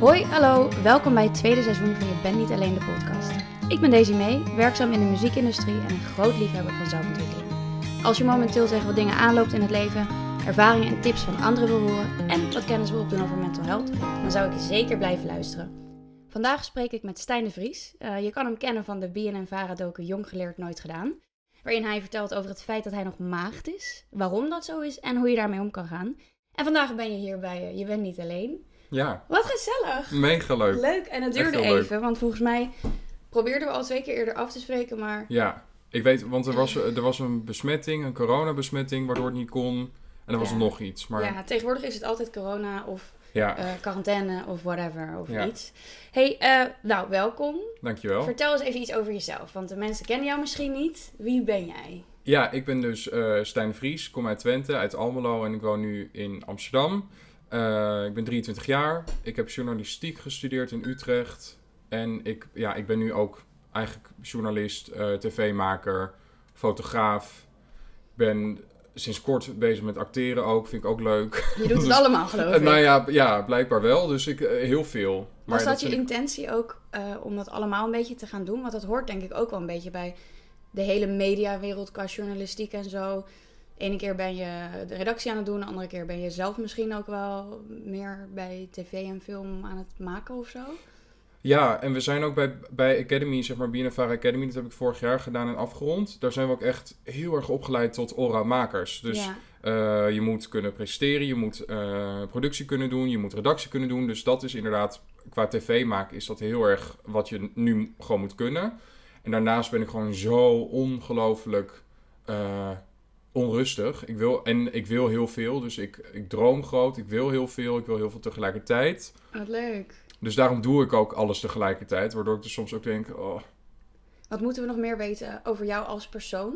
Hoi, hallo, welkom bij het tweede seizoen van Je Bent Niet Alleen de podcast. Ik ben Daisy May, werkzaam in de muziekindustrie en een groot liefhebber van zelfontwikkeling. Als je momenteel tegen wat dingen aanloopt in het leven, ervaringen en tips van anderen wil horen en wat kennis wil opdoen over mental health, dan zou ik zeker blijven luisteren. Vandaag spreek ik met Stijn de Vries. Uh, je kan hem kennen van de BNN-Vara-doken Jong Geleerd Nooit Gedaan. Waarin hij vertelt over het feit dat hij nog maagd is, waarom dat zo is en hoe je daarmee om kan gaan. En vandaag ben je hier bij Je Bent Niet Alleen. Ja. Wat gezellig. Mega leuk. Leuk. En het duurde even, want volgens mij probeerden we al twee keer eerder af te spreken, maar... Ja, ik weet, want er was, er was een besmetting, een coronabesmetting, waardoor het niet kon. En er was nog iets. Maar... Ja, tegenwoordig is het altijd corona of ja. Uh, quarantaine of whatever, of iets. hey, uh, nou, welkom. Dankjewel. Vertel eens even iets over jezelf, want de mensen kennen jou misschien niet. Wie ben jij? Ja, ik ben dus uh, Stijn Vries, kom uit Twente, uit Almelo en ik woon nu in Amsterdam. Ik ben 23 jaar. Ik heb journalistiek gestudeerd in Utrecht. En ik, ja, ik ben nu ook eigenlijk journalist, tv-maker, fotograaf. Ik ben sinds kort bezig met acteren ook. Vind ik ook leuk. Je doet het dus, allemaal, geloof ik. nou ja, ja, blijkbaar wel. Dus ik, heel veel. Maar Was dat, je intentie ook uh, om dat allemaal een beetje te gaan doen? Want dat hoort denk ik ook wel een beetje bij de hele mediawereld qua journalistiek en zo. Ene keer ben je de redactie aan het doen, de andere keer ben je zelf misschien ook wel meer bij tv en film aan het maken of zo. Ja, en we zijn ook bij, bij Academy, zeg maar BNFR Academy, dat heb ik vorig jaar gedaan en afgerond. Daar zijn we ook echt heel erg opgeleid tot aura-makers. Dus uh, je moet kunnen presteren, je moet uh, productie kunnen doen, je moet redactie kunnen doen. Dus dat is inderdaad, qua tv maken is dat heel erg wat je nu gewoon moet kunnen. En daarnaast ben ik gewoon zo ongelooflijk uh, onrustig. Ik wil, en ik wil heel veel, dus ik, ik droom groot, ik wil heel veel, ik wil heel veel tegelijkertijd. Wat leuk. Dus daarom doe ik ook alles tegelijkertijd. Waardoor ik dus soms ook denk, oh. Wat moeten we nog meer weten over jou als persoon?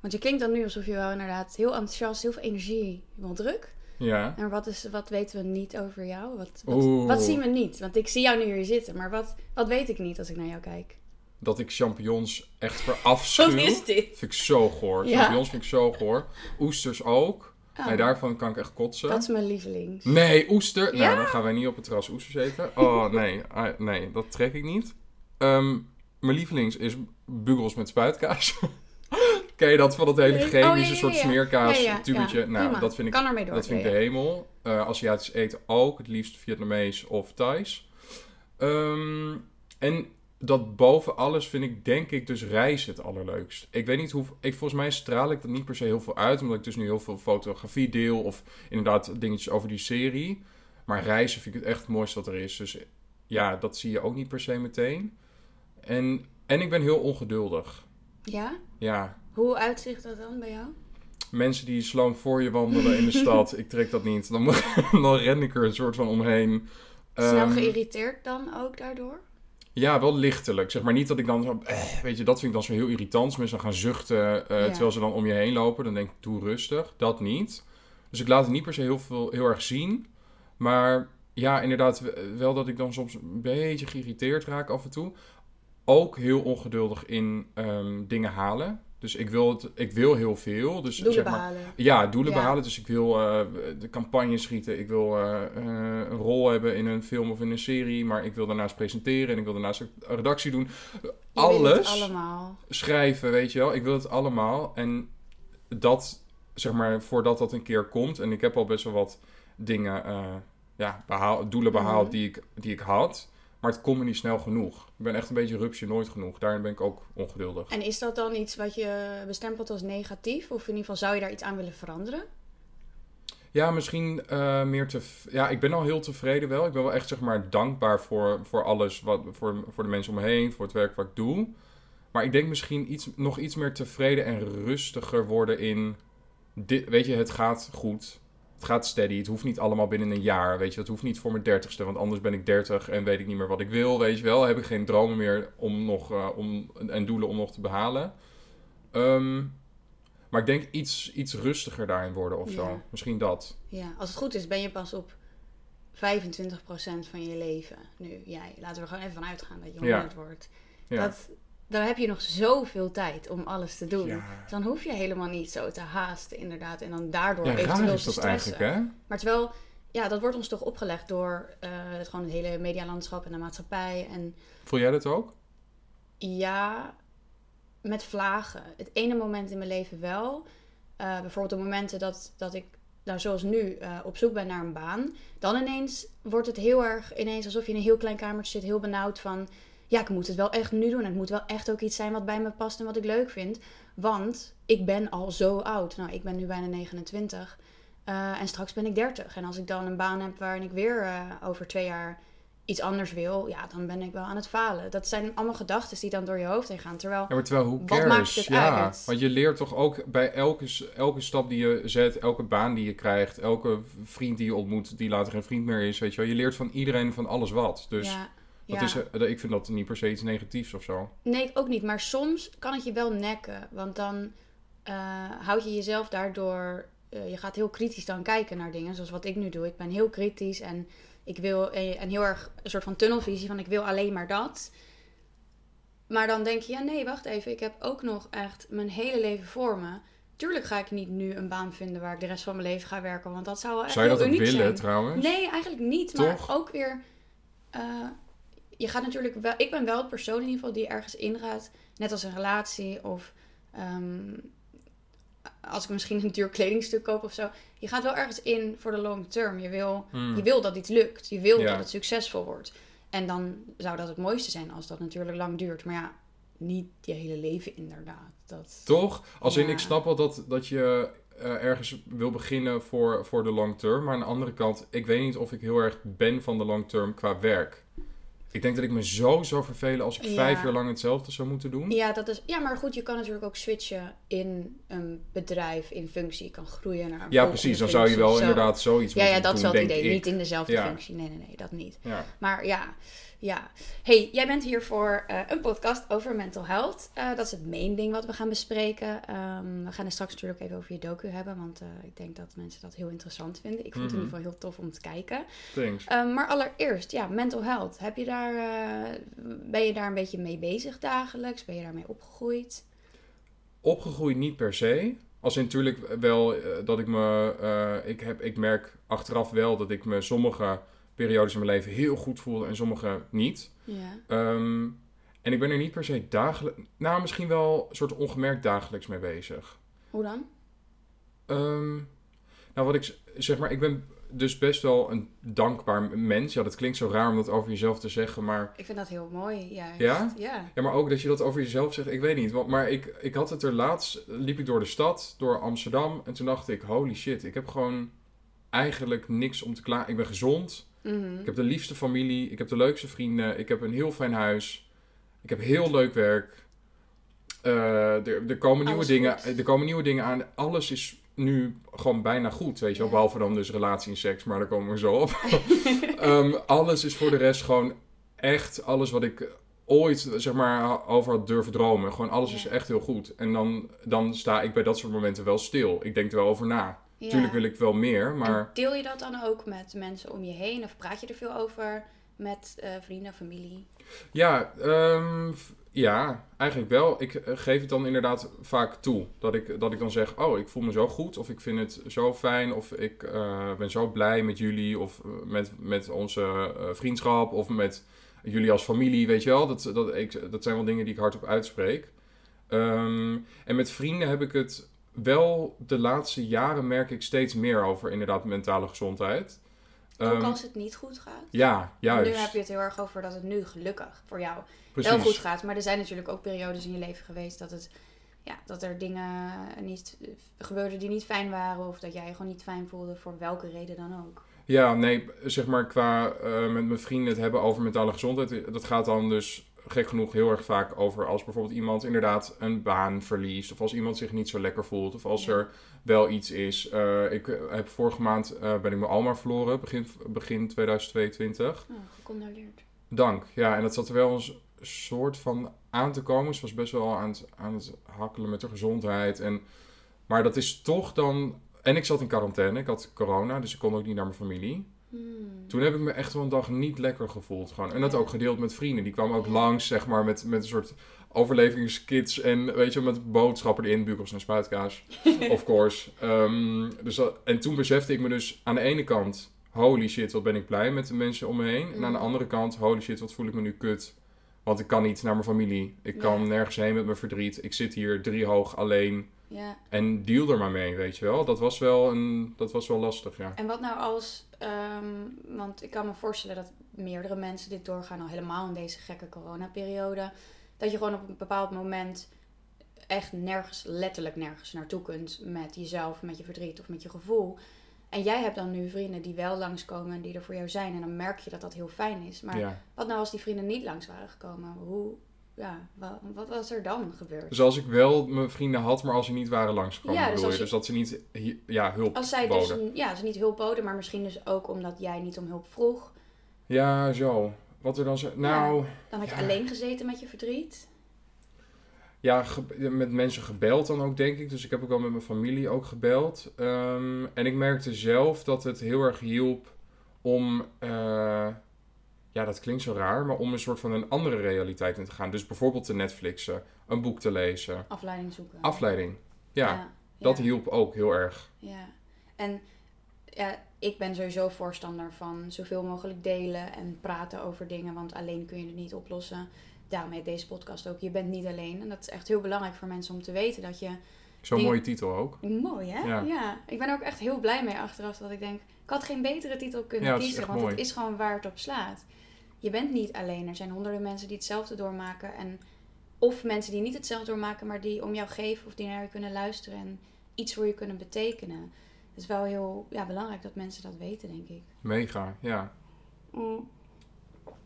Want je klinkt dan nu alsof je wel inderdaad heel enthousiast, heel veel energie, wel druk. Ja. En wat, is, wat weten we niet over jou? Wat, wat, wat, zien we niet? Want ik zie jou nu hier zitten, maar wat, wat weet ik niet als ik naar jou kijk? Dat ik champignons echt verafschuw. wat is dit? Vind ik zo goor. Ja. Champignons vind ik zo goor. Oesters ook. Oh. Nee, daarvan kan ik echt kotsen. Dat is mijn lievelings. Nee, oester. Nou, dan gaan wij niet op het terras oesters eten. Oh, nee. Ah, nee, dat trek ik niet. Um, mijn lievelings is bugels met spuitkaas. Ken je dat van dat hele chemische oh, soort smeerkaas tubetje? nou, dat vind ik, kan dat vind ik de hemel. Uh, Aziatisch eten ook. Het liefst Vietnamees of Thais. Um, en dat boven alles vind ik, denk ik, dus reizen het allerleukst. Ik weet niet hoe. Ik, volgens mij straal ik dat niet per se heel veel uit, omdat ik dus nu heel veel fotografie deel of inderdaad dingetjes over die serie. Maar reizen vind ik het echt het mooiste wat er is. Dus ja, dat zie je ook niet per se meteen. En, en ik ben heel ongeduldig. Ja? Ja. Hoe uitzicht dat dan bij jou? Mensen die sloom voor je wandelen in de stad, ik trek dat niet. Dan, dan ren ik er een soort van omheen. Snel um, geïrriteerd dan ook daardoor? Ja, wel lichtelijk. Zeg maar niet dat ik dan zo... Eh, weet je, dat vind ik dan zo heel irritant. Mensen gaan zuchten uh, terwijl ze dan om je heen lopen. Dan denk ik, doe rustig. Dat niet. Dus ik laat het niet per se heel, veel, heel erg zien. Maar ja, inderdaad, wel dat ik dan soms een beetje geïrriteerd raak af en toe. Ook heel ongeduldig in um, dingen halen. Dus ik wil, het, ik wil heel veel. Dus, doelen zeg maar, behalen. Ja, doelen behalen. Dus ik wil uh, de campagne schieten. Ik wil uh, een rol hebben in een film of in een serie. Maar ik wil daarnaast presenteren. En ik wil daarnaast een redactie doen. Alles. allemaal. Schrijven, weet je wel. Ik wil het allemaal. En dat, zeg maar, voordat dat een keer komt. En ik heb al best wel wat dingen, uh, ja, behaal, doelen behaald mm -hmm. die, ik, die ik had. Maar het komt me niet snel genoeg. Ik ben echt een beetje rupsje nooit genoeg. Daarin ben ik ook ongeduldig. En is dat dan iets wat je bestempelt als negatief? Of in ieder geval zou je daar iets aan willen veranderen? Ja, misschien uh, meer te. Ja, ik ben al heel tevreden wel. Ik ben wel echt zeg maar dankbaar voor, voor alles. Wat, voor, voor de mensen om me heen, voor het werk wat ik doe. Maar ik denk misschien iets, nog iets meer tevreden en rustiger worden in. Dit, weet je, het gaat goed het gaat steady. Het hoeft niet allemaal binnen een jaar. Weet je, dat hoeft niet voor mijn dertigste. Want anders ben ik dertig en weet ik niet meer wat ik wil. Weet je wel. Heb ik geen dromen meer om nog, uh, om, en doelen om nog te behalen. Um, maar ik denk iets, iets rustiger daarin worden of ja. zo. Misschien dat. Ja, als het goed is, ben je pas op 25% van je leven nu. Jij, laten we er gewoon even van uitgaan dat je 100 ja. wordt. Ja. Dat, dan heb je nog zoveel tijd om alles te doen. Ja. Dan hoef je helemaal niet zo te haasten, inderdaad. En dan daardoor ja, eventueel is dat stressen. Eigenlijk, hè? Maar terwijl ja, dat wordt ons toch opgelegd door eh, het, gewoon het hele medialandschap en de maatschappij. En Voel jij dat ook? ja, met vlagen. Het ene moment in mijn leven wel. Eh, bijvoorbeeld de momenten dat, dat ik, nou zoals nu, eh, op zoek ben naar een baan. Dan ineens wordt het heel erg, ineens alsof je in een heel klein kamertje zit, heel benauwd van... Ja, ik moet het wel echt nu doen. En het moet wel echt ook iets zijn wat bij me past en wat ik leuk vind. Want ik ben al zo oud. Nou, ik ben nu bijna 29. eh, en straks ben ik 30. En als ik dan een baan heb waarin ik weer eh, over twee jaar iets anders wil, ja, dan ben ik wel aan het falen. Dat zijn allemaal gedachten die dan door je hoofd heen gaan. Terwijl, Ja, terwijl, hoe Wat maakt het ja, uit? want je leert toch ook bij elke, elke stap die je zet, elke baan die je krijgt, elke vriend die je ontmoet, die later geen vriend meer is, weet je wel. Je leert van iedereen van alles wat. Dus ja, dat ja. is, eh, ik vind dat niet per se iets negatiefs of zo. Nee, ook niet. Maar soms kan het je wel nekken. Want dan eh, houd je jezelf daardoor... eh, je gaat heel kritisch dan kijken naar dingen. Zoals wat ik nu doe. Ik ben heel kritisch en ik wil... En heel erg een soort van tunnelvisie van ik wil alleen maar dat. Maar dan denk je, ja nee, wacht even. Ik heb ook nog echt mijn hele leven voor me. Tuurlijk ga ik niet nu een baan vinden waar ik de rest van mijn leven ga werken. Want dat zou wel echt Zou je dat ook willen zijn. trouwens? Nee, eigenlijk niet. Toch? Maar ook weer. Je gaat natuurlijk wel. Ik ben wel het persoon in ieder geval die ergens ingaat. Net als een relatie of. ehm, als ik misschien een duur kledingstuk koop of zo. Je gaat wel ergens in voor de long term. Je wil, Hmm. je wil dat iets lukt. Je wil Ja. dat het succesvol wordt. En dan zou dat het mooiste zijn als dat natuurlijk lang duurt. Maar ja, niet je hele leven inderdaad. Dat... Toch? Als in, ik snap wel dat, dat je eh, ergens wil beginnen voor, voor de long term. Maar aan de andere kant, ik weet niet of ik heel erg ben van de long term qua werk. Ik denk dat ik me zo zou vervelen als ik Ja. vijf jaar lang hetzelfde zou moeten doen. Ja, dat is, ja, maar goed, je kan natuurlijk ook switchen in een bedrijf, in functie. Je kan groeien naar een Ja, precies. Dan zou je wel zo. inderdaad zoiets Ja, ja, dat is wel het idee. ik. Niet in dezelfde functie. Nee, nee, nee, dat niet. Maar ja, ja. hey, jij bent hier voor eh, een podcast over mental health. Eh, dat is het main ding wat we gaan bespreken. Ehm, we gaan het straks natuurlijk even over je docu hebben. Want eh, ik denk dat mensen dat heel interessant vinden. Ik vind het in Mhm. ieder geval heel tof om te kijken. Thanks. Ehm, maar allereerst, ja, mental health. Heb je daar, ben je daar een beetje mee bezig dagelijks? Ben je daarmee opgegroeid? Opgegroeid niet per se. Als in natuurlijk wel dat ik me... ik, heb, ik merk achteraf wel dat ik me sommige periodes in mijn leven heel goed voelde en sommige niet. Ja. Ehm, en ik ben er niet per se dagelijks... Nou, misschien wel een soort ongemerkt dagelijks mee bezig. Hoe dan? Ehm, nou, wat ik zeg maar, ik ben dus best wel een dankbaar mens. Ja, dat klinkt zo raar om dat over jezelf te zeggen, maar... Ik vind dat heel mooi, juist. Ja? Ja. Ja, maar ook dat je dat over jezelf zegt, ik weet niet. Want, maar ik, ik had het er laatst, liep ik door de stad, door Amsterdam. En toen dacht ik, holy shit, ik heb gewoon eigenlijk niks om te klaar. Ik ben gezond, Mhm. ik heb de liefste familie, ik heb de leukste vrienden, ik heb een heel fijn huis. Ik heb heel leuk werk. Eh, er, er, komen nieuwe Alles dingen, goed. er komen nieuwe dingen aan. Alles is nu gewoon bijna goed, weet je wel. Ja. Behalve dan dus relatie en seks, maar daar komen we zo op. Ehm, alles is voor de rest gewoon echt alles wat ik ooit zeg maar over had durven dromen. Gewoon alles Ja. is echt heel goed. En dan, dan sta ik bij dat soort momenten wel stil. Ik denk er wel over na. Ja. Tuurlijk wil ik wel meer, En maar deel je dat dan ook met mensen om je heen? Of praat je er veel over met eh, vrienden, familie? ja, ehm, ja, eigenlijk wel. Ik eh, geef het dan inderdaad vaak toe. Dat ik, dat ik dan zeg, oh, ik voel me zo goed. Of ik vind het zo fijn. Of ik eh, ben zo blij met jullie. Of met, met onze vriendschap. Of met jullie als familie, weet je wel. Dat, dat, ik, dat zijn wel dingen die ik hardop uitspreek. Ehm, en met vrienden heb ik het wel de laatste jaren merk ik steeds meer over inderdaad mentale gezondheid. ook Ehm, als het niet goed gaat? ja, juist. Nu heb je het heel erg over dat het nu gelukkig voor jou Precies. wel goed gaat. Maar er zijn natuurlijk ook periodes in je leven geweest dat, het, ja, dat er dingen niet gebeurden die niet fijn waren. Of dat jij je gewoon niet fijn voelde voor welke reden dan ook. Ja, nee, zeg maar qua eh, met mijn vrienden het hebben over mentale gezondheid. Dat gaat dan dus gek genoeg heel erg vaak over als bijvoorbeeld iemand inderdaad een baan verliest. Of als iemand zich niet zo lekker voelt. Of als Ja. er wel iets is. Eh, ik heb vorige maand eh, ben ik mijn Alma verloren, begin, begin 2022. Oh, gecondoleerd. Dank. Ja, en dat zat er wel een soort van aan te komen. Ze was best wel aan het, aan het hakkelen met haar gezondheid. En, maar dat is toch dan... En ik zat in quarantaine. Ik had corona, dus ik kon ook niet naar mijn familie. Hmm. Toen heb ik me echt wel een dag niet lekker gevoeld. Gewoon. En dat ook gedeeld met vrienden. Die kwamen ook langs, zeg maar, met, met een soort overlevingskits. En weet je, met boodschappen erin, bukkels en spuitkaas. of course. Ehm, dus dat, en toen besefte ik me dus aan de ene kant... holy shit, wat ben ik blij met de mensen om me heen. En aan de Mhm. andere kant, holy shit, wat voel ik me nu kut. Want ik kan niet naar mijn familie. Ik kan Ja. nergens heen met mijn verdriet. Ik zit hier driehoog alleen. Ja. En deal er maar mee, weet je wel. Dat was wel, een, dat was wel lastig, ja. En wat nou als, ehm, want ik kan me voorstellen dat meerdere mensen dit doorgaan, al helemaal in deze gekke coronaperiode, dat je gewoon op een bepaald moment echt nergens, letterlijk nergens naartoe kunt met jezelf, met je verdriet of met je gevoel. En jij hebt dan nu vrienden die wel langskomen en die er voor jou zijn. En dan merk je dat dat heel fijn is. Maar ja. wat nou als die vrienden niet langs waren gekomen? Hoe, ja, wat, was er dan gebeurd? Dus als ik wel mijn vrienden had, maar als ze niet waren langsgekomen, Ja, dus bedoel je? Dus dat ze niet ja, hulp Als zij boden. dus, ja, ze niet hulp boden, maar misschien dus ook omdat jij niet om hulp vroeg. Ja, zo. Wat er dan zo... Nou, Dan had je Ja. alleen gezeten met je verdriet. ja, met mensen gebeld dan ook, denk ik. Dus ik heb ook wel met mijn familie ook gebeld. Ehm, en ik merkte zelf dat het heel erg hielp om... eh, ja, dat klinkt zo raar, maar om een soort van een andere realiteit in te gaan. Dus bijvoorbeeld te Netflixen, een boek te lezen. Afleiding zoeken. Afleiding. Ja, ja. dat ja, hielp ook heel erg. Ja. En ja, ik ben sowieso voorstander van zoveel mogelijk delen en praten over dingen. Want alleen kun je het niet oplossen. Daarom heet deze podcast ook. Je bent niet alleen. En dat is echt heel belangrijk voor mensen om te weten dat je Zo'n Die- mooie titel ook. Mooi, hè? Ja. Ja. Ik ben ook echt heel blij mee achteraf dat ik denk... Ik had geen betere titel kunnen Ja, kiezen, want mooi. het is gewoon waar het op slaat. Je bent niet alleen. Er zijn honderden mensen die hetzelfde doormaken. En, of mensen die niet hetzelfde doormaken, maar die om jou geven of die naar je kunnen luisteren en iets voor je kunnen betekenen. Het is wel heel ja, belangrijk dat mensen dat weten, denk ik. Mega, ja. Mm.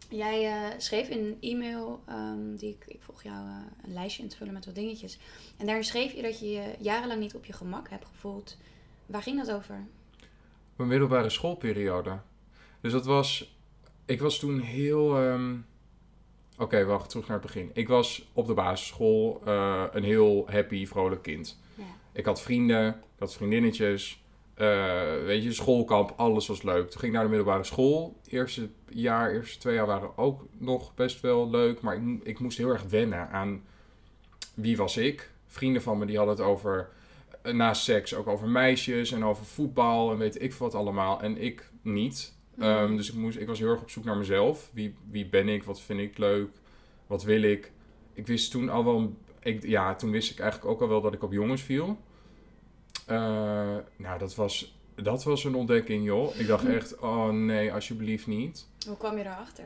Jij eh, schreef in een e-mail ehm, die ik, ik vroeg jou eh, een lijstje in te vullen met wat dingetjes. En daarin schreef je dat je je jarenlang niet op je gemak hebt gevoeld. Waar ging dat over? Mijn middelbare schoolperiode. Dus dat was... Ik was toen heel... ehm, Oké, wacht, terug naar het begin. Ik was op de basisschool eh, een heel happy, vrolijk kind. Ja. Ik had vrienden, ik had vriendinnetjes. eh, weet je, schoolkamp, alles was leuk. Toen ging ik naar de middelbare school. Eerste jaar, eerste twee jaar waren ook nog best wel leuk. Maar ik, ik moest heel erg wennen aan wie was ik. Vrienden van me die hadden het over, eh, na seks, ook over meisjes en over voetbal en weet ik veel wat allemaal. En ik niet. Ehm, Mhm. dus ik, moest, ik was heel erg op zoek naar mezelf. Wie, wie ben ik? Wat vind ik leuk? Wat wil ik? Ik wist toen al wel... Ik, ja, toen wist ik eigenlijk ook al wel dat ik op jongens viel. Eh, nou, dat was, dat was een ontdekking, joh. Ik dacht echt, oh nee, alsjeblieft niet. Hoe kwam je daarachter?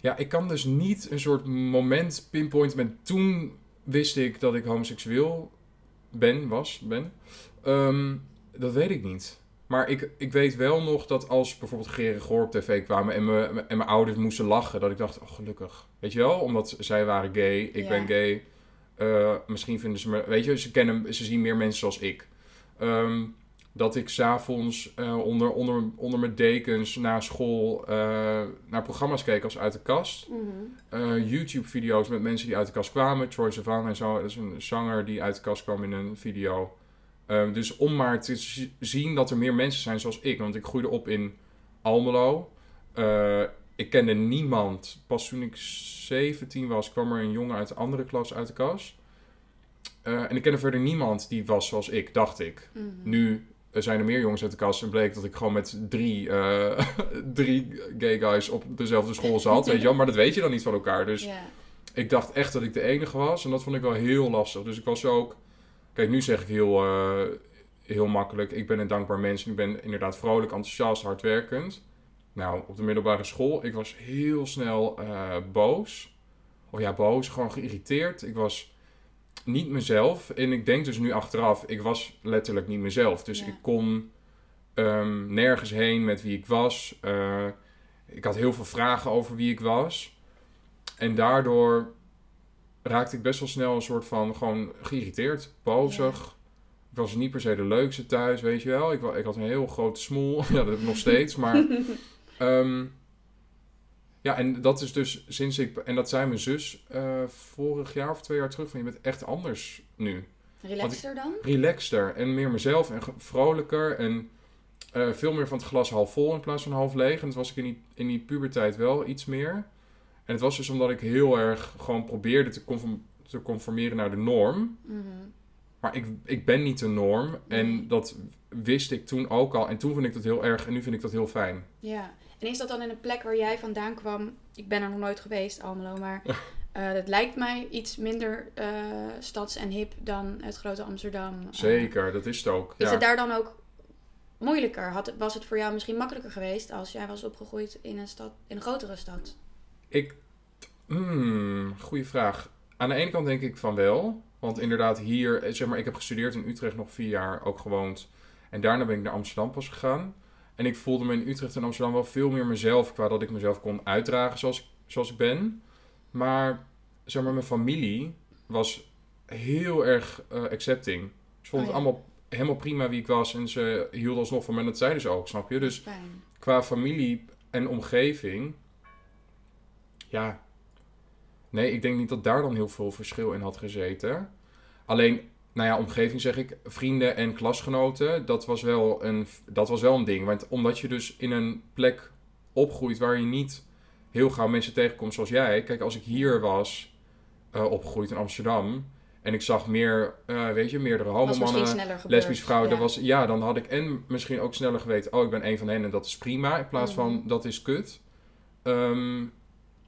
Ja, ik kan dus niet een soort moment pinpointen met toen wist ik dat ik homoseksueel ben, was, ben. Ehm, dat weet ik niet. Maar ik, ik weet wel nog dat als bijvoorbeeld Gerrit Goor op tv kwamen en, me, en mijn ouders moesten lachen, dat ik dacht, oh gelukkig. Weet je wel? Omdat zij waren gay, ik Ja. ben gay. Eh, misschien vinden ze me, weet je, ze kennen, ze zien meer mensen zoals ik. Ehm, dat ik s'avonds eh onder, onder, onder mijn dekens na school eh, naar programma's keek als uit de kast. Eh, YouTube-video's met mensen die uit de kast kwamen. Troy Sivan en zo, dat is een zanger die uit de kast kwam in een video. Ehm, dus om maar te zien dat er meer mensen zijn zoals ik. Want ik groeide op in Almelo. Eh, ik kende niemand. Pas toen ik 17 was, kwam er een jongen uit de andere klas uit de kast. Eh, en ik kende verder niemand die was zoals ik, dacht ik. Mhm. Nu er zijn er meer jongens uit de kast en bleek dat ik gewoon met drie, eh, drie gay guys op dezelfde school zat. weet je wel? Maar dat weet je dan niet van elkaar. Dus ik dacht echt dat ik de enige was. En dat vond ik wel heel lastig. Dus ik was ook... Kijk, nu zeg ik heel, eh, heel makkelijk. Ik ben een dankbaar mens. en Ik ben inderdaad vrolijk, enthousiast, hardwerkend. Nou, op de middelbare school, ik was heel snel eh, boos. Of ja, boos, gewoon geïrriteerd. Ik was niet mezelf. En ik denk dus nu achteraf, ik was letterlijk niet mezelf. Dus Ja. ik kon ehm, nergens heen met wie ik was. Eh, ik had heel veel vragen over wie ik was. En daardoor raakte ik best wel snel een soort van gewoon geïrriteerd, bozig. Ik was niet per se de leukste thuis, weet je wel. Ik, ik had een heel grote smoel. ja, dat heb ik nog steeds. Maar ehm, ja, en dat is dus sinds ik... En dat zei mijn zus eh, vorig jaar of twee jaar terug. Van, je bent echt anders nu. Relaxter dan? Relaxter en meer mezelf en vrolijker. En eh, veel meer van het glas half vol in plaats van half leeg. En dat was ik in die, in die puberteit wel iets meer. En het was dus omdat ik heel erg gewoon probeerde te, conform- te conformeren naar de norm. Mhm. Maar ik, ik ben niet de norm. En dat wist ik toen ook al. En toen vond ik dat heel erg en nu vind ik dat heel fijn. Ja. En is dat dan in een plek waar jij vandaan kwam? Ik ben er nog nooit geweest, Almelo, maar eh het lijkt mij iets minder eh, stads en hip dan het grote Amsterdam. Eh, Zeker, dat is het ook. Is ja. het daar dan ook moeilijker? Had, was het voor jou misschien makkelijker geweest als jij was opgegroeid in een stad, in een grotere stad? Ik. Hmm, goeie vraag. Aan de ene kant denk ik van wel. Want inderdaad, hier, eh, zeg maar, ik heb gestudeerd in Utrecht nog vier jaar, ook gewoond. En daarna ben ik naar Amsterdam pas gegaan. En ik voelde me in Utrecht en Amsterdam wel veel meer mezelf, qua dat ik mezelf kon uitdragen zoals, ik- zoals ik ben. Maar, zeg maar, mijn familie was heel erg eh, accepting. Ze vonden Oh het allemaal helemaal prima wie ik was. En ze hielden alsnog van me. En dat zeiden ze ook, snap je? Dus Fijn. qua familie en omgeving, ja, nee, ik denk niet dat daar dan heel veel verschil in had gezeten. Alleen, nou ja, omgeving zeg ik, vrienden en klasgenoten, dat was wel een, dat was wel een ding. Want omdat je dus in een plek opgroeit waar je niet heel gauw mensen tegenkomt zoals jij. Kijk, als ik hier was, eh, opgegroeid in Amsterdam, en ik zag meer, eh, weet je, meerdere homomannen lesbische vrouwen, ja. dat was, ja, dan had ik en misschien ook sneller geweten, oh, ik ben een van hen en dat is prima, in plaats van Mhm. dat is kut. Ehm,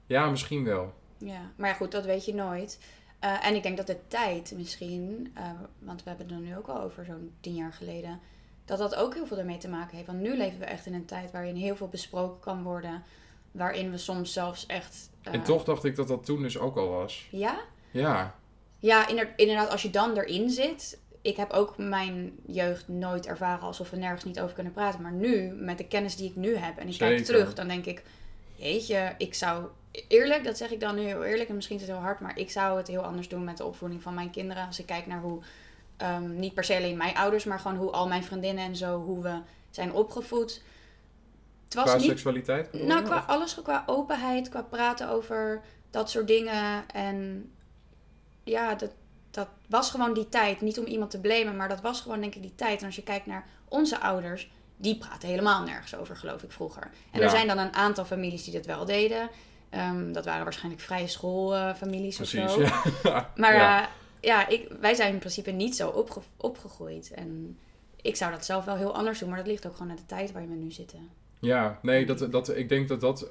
ja, misschien wel. Ja, maar ja, goed, dat weet je nooit. Eh, en ik denk dat de tijd misschien, eh, want we hebben het er nu ook al over zo'n tien jaar geleden, dat dat ook heel veel ermee te maken heeft. Want nu leven we echt in een tijd waarin heel veel besproken kan worden, waarin we soms zelfs echt. eh, En toch dacht ik dat dat toen dus ook al was. Ja? Ja, Ja, inder- inderdaad, als je dan erin zit. Ik heb ook mijn jeugd nooit ervaren alsof we nergens niet over kunnen praten. Maar nu, met de kennis die ik nu heb en ik kijk terug, dan denk ik: Jeetje, ik zou. Eerlijk, dat zeg ik dan nu heel eerlijk en misschien is het heel hard, maar ik zou het heel anders doen met de opvoeding van mijn kinderen. Als ik kijk naar hoe, ehm, niet per se alleen mijn ouders, maar gewoon hoe al mijn vriendinnen en zo, hoe we zijn opgevoed. Het was qua niet seksualiteit. nou, qua of? alles, qua openheid, qua praten over dat soort dingen. En ja, dat, dat was gewoon die tijd. Niet om iemand te blamen, maar dat was gewoon denk ik die tijd. En als je kijkt naar onze ouders, die praten helemaal nergens over, geloof ik, vroeger. En Ja. er zijn dan een aantal families die dat wel deden. Ehm, dat waren waarschijnlijk vrije schoolfamilies of zo. ja. Maar ja. ja, ja ik, wij zijn in principe niet zo opge- opgegroeid. En ik zou dat zelf wel heel anders doen, maar dat ligt ook gewoon aan de tijd waarin we nu zitten. Ja, nee, dat, dat, ik denk dat dat,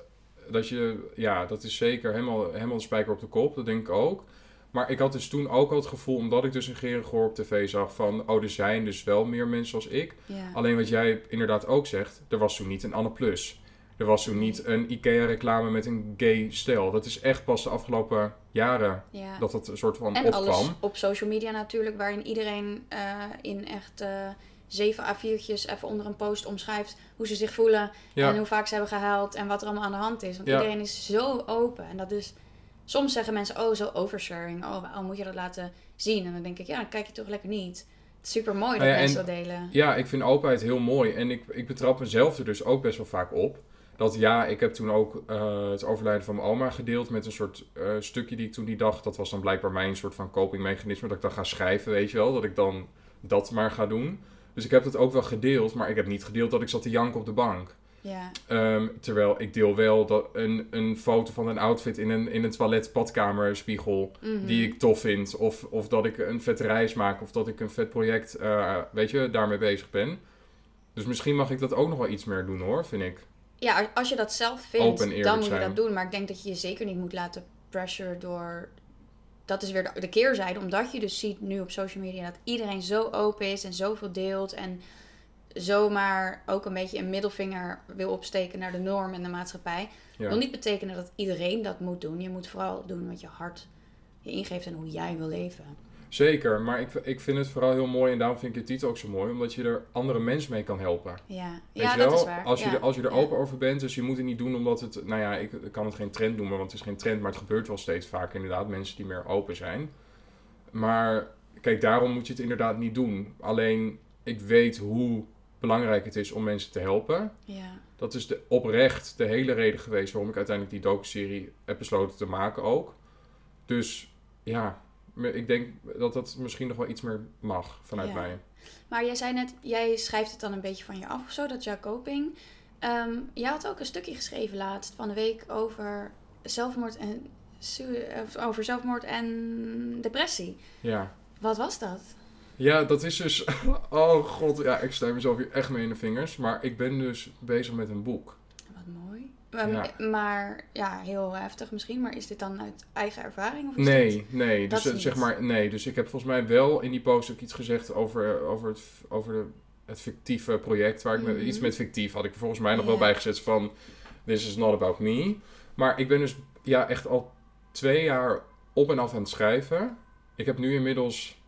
dat je, ja, dat is zeker helemaal, helemaal de spijker op de kop, dat denk ik ook. Maar ik had dus toen ook al het gevoel, omdat ik dus een Gerengoor op tv zag, van, oh, er zijn dus wel meer mensen zoals ik. Ja. Alleen wat jij inderdaad ook zegt, er was toen niet een Anne Plus. Er was toen niet een IKEA-reclame met een gay stel. Dat is echt pas de afgelopen jaren ja. dat het een soort van En opkwam. alles op social media natuurlijk, waarin iedereen eh, in echt eh, zeven A4'tjes even onder een post omschrijft hoe ze zich voelen Ja. en hoe vaak ze hebben gehuild en wat er allemaal aan de hand is. Want Ja. iedereen is zo open en dat is... Soms zeggen mensen, oh, zo oversharing. Oh, waarom moet je dat laten zien? En dan denk ik, ja, dan kijk je toch lekker niet. Het is super mooi dat Nou ja, mensen en- dat delen. Ja, ik vind openheid heel mooi. En ik, ik betrap mezelf er dus ook best wel vaak op. Dat ja, ik heb toen ook eh, het overlijden van mijn oma gedeeld met een soort eh, stukje die ik toen die dag... Dat was dan blijkbaar mijn soort van copingmechanisme. Dat ik dan ga schrijven, weet je wel. Dat ik dan dat maar ga doen. Dus ik heb dat ook wel gedeeld. Maar ik heb niet gedeeld dat ik zat te janken op de bank. Ja, Ehm, terwijl ik deel wel dat een, een foto van een outfit in een, in een toilet badkamer spiegel Mhm. die ik tof vind. Of, of dat ik een vet reis maak. Of dat ik een vet project, eh, weet je, daarmee bezig ben. Dus misschien mag ik dat ook nog wel iets meer doen hoor, vind ik. Ja, als je dat zelf vindt, dan moet je dat doen. Maar ik denk dat je je zeker niet moet laten pressure door... Dat is weer de, de keerzijde. Omdat je dus ziet nu op social media dat iedereen zo open is en zoveel deelt. En zomaar ook een beetje een middelvinger wil opsteken naar de norm en de maatschappij. Ja. wil niet betekenen dat iedereen dat moet doen. Je moet vooral doen wat je hart je ingeeft en hoe jij wil leven. Zeker, maar ik, ik vind het vooral heel mooi en daarom vind ik je titel ook zo mooi. Omdat je er andere mensen mee kan helpen. Ja, Weet ja je dat is waar. Als je, er, als je er open over bent, dus je moet het niet doen omdat het, nou ja, ik, kan het geen trend noemen, want het is geen trend, maar het gebeurt wel steeds vaker inderdaad, mensen die meer open zijn. Maar kijk, daarom moet je het inderdaad niet doen. Alleen, ik weet hoe belangrijk het is om mensen te helpen. Ja. Dat is de, oprecht de hele reden geweest waarom ik uiteindelijk die docu-serie heb besloten te maken ook. Dus ja, ik denk dat dat misschien nog wel iets meer mag vanuit Ja. mij. Maar jij zei net, jij schrijft het dan een beetje van je af of zo, dat jouw coping. Ehm jij had ook een stukje geschreven laatst van de week over zelfmoord en, over zelfmoord en depressie. Ja. Wat was dat? Ja, dat is dus... Oh god, ja, ik sta mezelf hier echt mee in de vingers. Maar ik ben dus bezig met een boek. Maar Ja. maar ja, heel heftig misschien. Maar is dit dan uit eigen ervaring? Of Nee, nee. Dat Dus eh, zeg maar, nee. Dus ik heb volgens mij wel in die post ook iets gezegd over, over, het, over de, het fictieve project. Waar ik met, Mhm. iets met fictief had ik volgens mij nog wel bijgezet van... This is not about me. Maar ik ben dus ja, echt al twee jaar op en af aan het schrijven. Ik heb nu inmiddels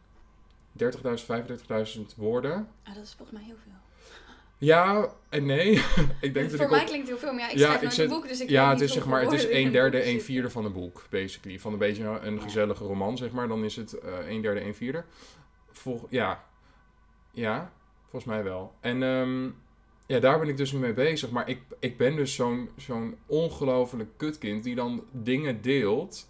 30.000, 35.000 woorden. Ah, dat is volgens mij heel veel. Ja en nee. ik denk dat Voor ik mij op- klinkt het heel veel. Maar ja, ik Ja, schrijf ik zet- een boek, dus ik ja, het is zeg maar, het is een derde, een vierde van een boek, basically. Van een beetje een gezellige roman, zeg maar. Dan is het eh een derde, een vierde. Vol, ja. Ja, volgens mij wel. En ehm, ja, daar ben ik dus nu mee bezig. Maar ik, ik ben dus zo'n zo'n ongelofelijk kutkind die dan dingen deelt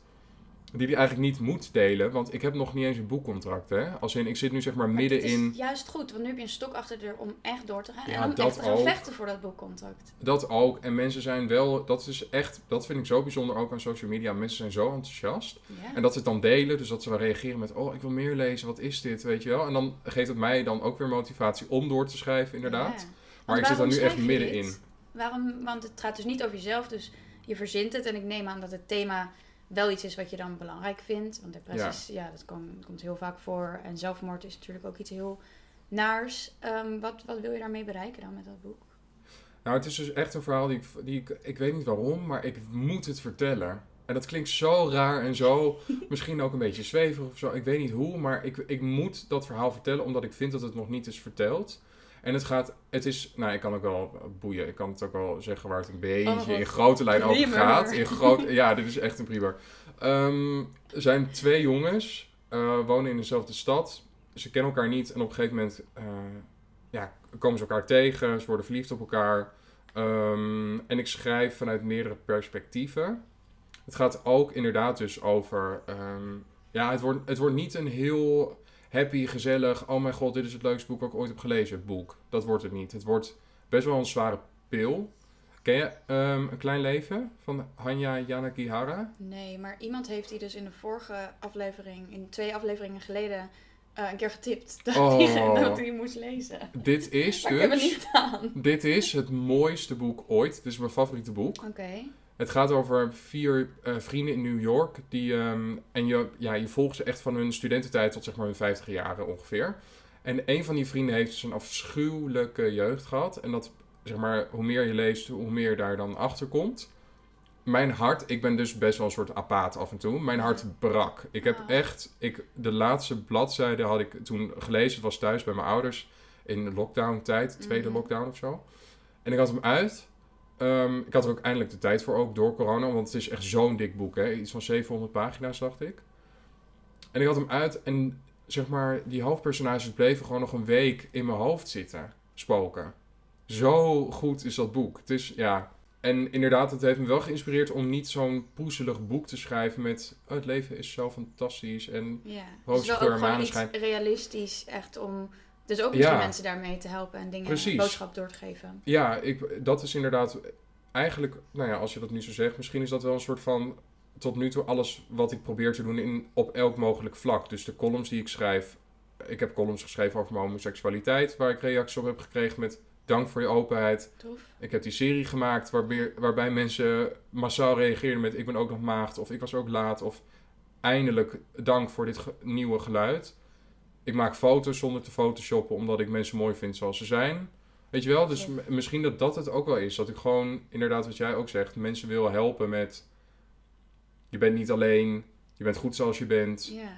die hij eigenlijk niet moet delen. Want ik heb nog niet eens een boekcontract, hè. Als in, ik zit nu zeg maar, Maar midden is in... juist goed, want nu heb je een stok achter de deur om echt door te gaan. Ja, en om dat echt te gaan ook. vechten voor dat boekcontract. Dat ook. En mensen zijn wel... Dat is echt... Dat vind ik zo bijzonder ook aan social media. Mensen zijn zo enthousiast. Ja. En dat ze het dan delen, dus dat ze wel reageren met: Oh, ik wil meer lezen, wat is dit? Weet je wel? En dan geeft het mij dan ook weer motivatie om door te schrijven, inderdaad. Ja. Maar ik zit daar nu echt middenin. dit? Waarom? Want het gaat dus niet over jezelf, dus je verzint het. En ik neem aan dat het thema wel iets is wat je dan belangrijk vindt. Want depressie, is- ja. dat kan- komt heel vaak voor. En zelfmoord is natuurlijk ook iets heel naars. Ehm, wat, wat wil je daarmee bereiken dan met dat boek? Nou, het is dus echt een verhaal die ik, die ik. Ik weet niet waarom, maar ik moet het vertellen. En dat klinkt zo raar en zo. misschien ook een beetje zweverig of zo. Ik weet niet hoe, maar ik, ik moet dat verhaal vertellen omdat ik vind dat het nog niet is verteld. En het gaat, het is, nou ik kan ook wel boeien, ik kan het ook wel zeggen waar het een beetje Oh, in grote lijnen over gaat. In groot, ja, dit is echt een primer. Ehm, er zijn twee jongens, eh, wonen in dezelfde stad. Ze kennen elkaar niet en op een gegeven moment eh, ja, komen ze elkaar tegen, ze worden verliefd op elkaar. Ehm, en ik schrijf vanuit meerdere perspectieven. Het gaat ook inderdaad dus over, ehm, ja, het wordt, het wordt niet een heel happy, gezellig, oh mijn god, dit is het leukste boek dat ik ooit heb gelezen, boek. Dat wordt het niet. Het wordt best wel een zware pil. Ken je ehm, Een Klein Leven van Hanya Yanagihara? Nee, maar iemand heeft die dus in de vorige aflevering, in twee afleveringen geleden, eh, een keer getipt. Dat Oh. hij dat hij moest lezen. Dit is Maar ik heb het dus, niet gedaan. dit is het mooiste boek ooit. Dit is mijn favoriete boek. Oké. Het gaat over vier eh, vrienden in New York. Die, ehm, en je, ja, je volgt ze echt van hun studententijd tot zeg maar hun 50 jaren ongeveer. En een van die vrienden heeft dus een afschuwelijke jeugd gehad. En dat, zeg maar, hoe meer je leest, hoe meer je daar dan achter komt. Mijn hart, ik ben dus best wel een soort apaat af en toe. Mijn hart brak. Ik heb Ah. echt, ik, de laatste bladzijde had ik toen gelezen. Het was thuis bij mijn ouders in de lockdown tijd, tweede Mhm. lockdown of zo. En ik had hem uit. Ehm, ik had er ook eindelijk de tijd voor, ook door corona. Want het is echt zo'n dik boek, hè. Iets van 700 pagina's, dacht ik. En ik had hem uit en, zeg maar, die hoofdpersonages bleven gewoon nog een week in mijn hoofd zitten. Spoken. Zo goed is dat boek. Het is, ja... En inderdaad, het heeft me wel geïnspireerd om niet zo'n poezelig boek te schrijven met... Oh, het leven is zo fantastisch en... Ja. Roze dus geur, ook gewoon maneschijn. iets realistisch, echt om... Dus ook Ja. misschien mensen daarmee te helpen en dingen, Precies. boodschap door te geven. Ja, ik, dat is inderdaad eigenlijk, nou ja, als je dat nu zo zegt, misschien is dat wel een soort van tot nu toe alles wat ik probeer te doen in, op elk mogelijk vlak. Dus de columns die ik schrijf, ik heb columns geschreven over mijn homoseksualiteit, waar ik reacties op heb gekregen met dank voor je openheid. Tof. Ik heb die serie gemaakt waarbij, waarbij mensen massaal reageerden met ik ben ook nog maagd of ik was ook laat of eindelijk dank voor dit ge- nieuwe geluid. Ik maak foto's zonder te photoshoppen omdat ik mensen mooi vind zoals ze zijn. Weet je wel, dus Ja. misschien dat dat het ook wel is. Dat ik gewoon, inderdaad wat jij ook zegt, mensen wil helpen met... Je bent niet alleen, je bent goed zoals je bent. Ja.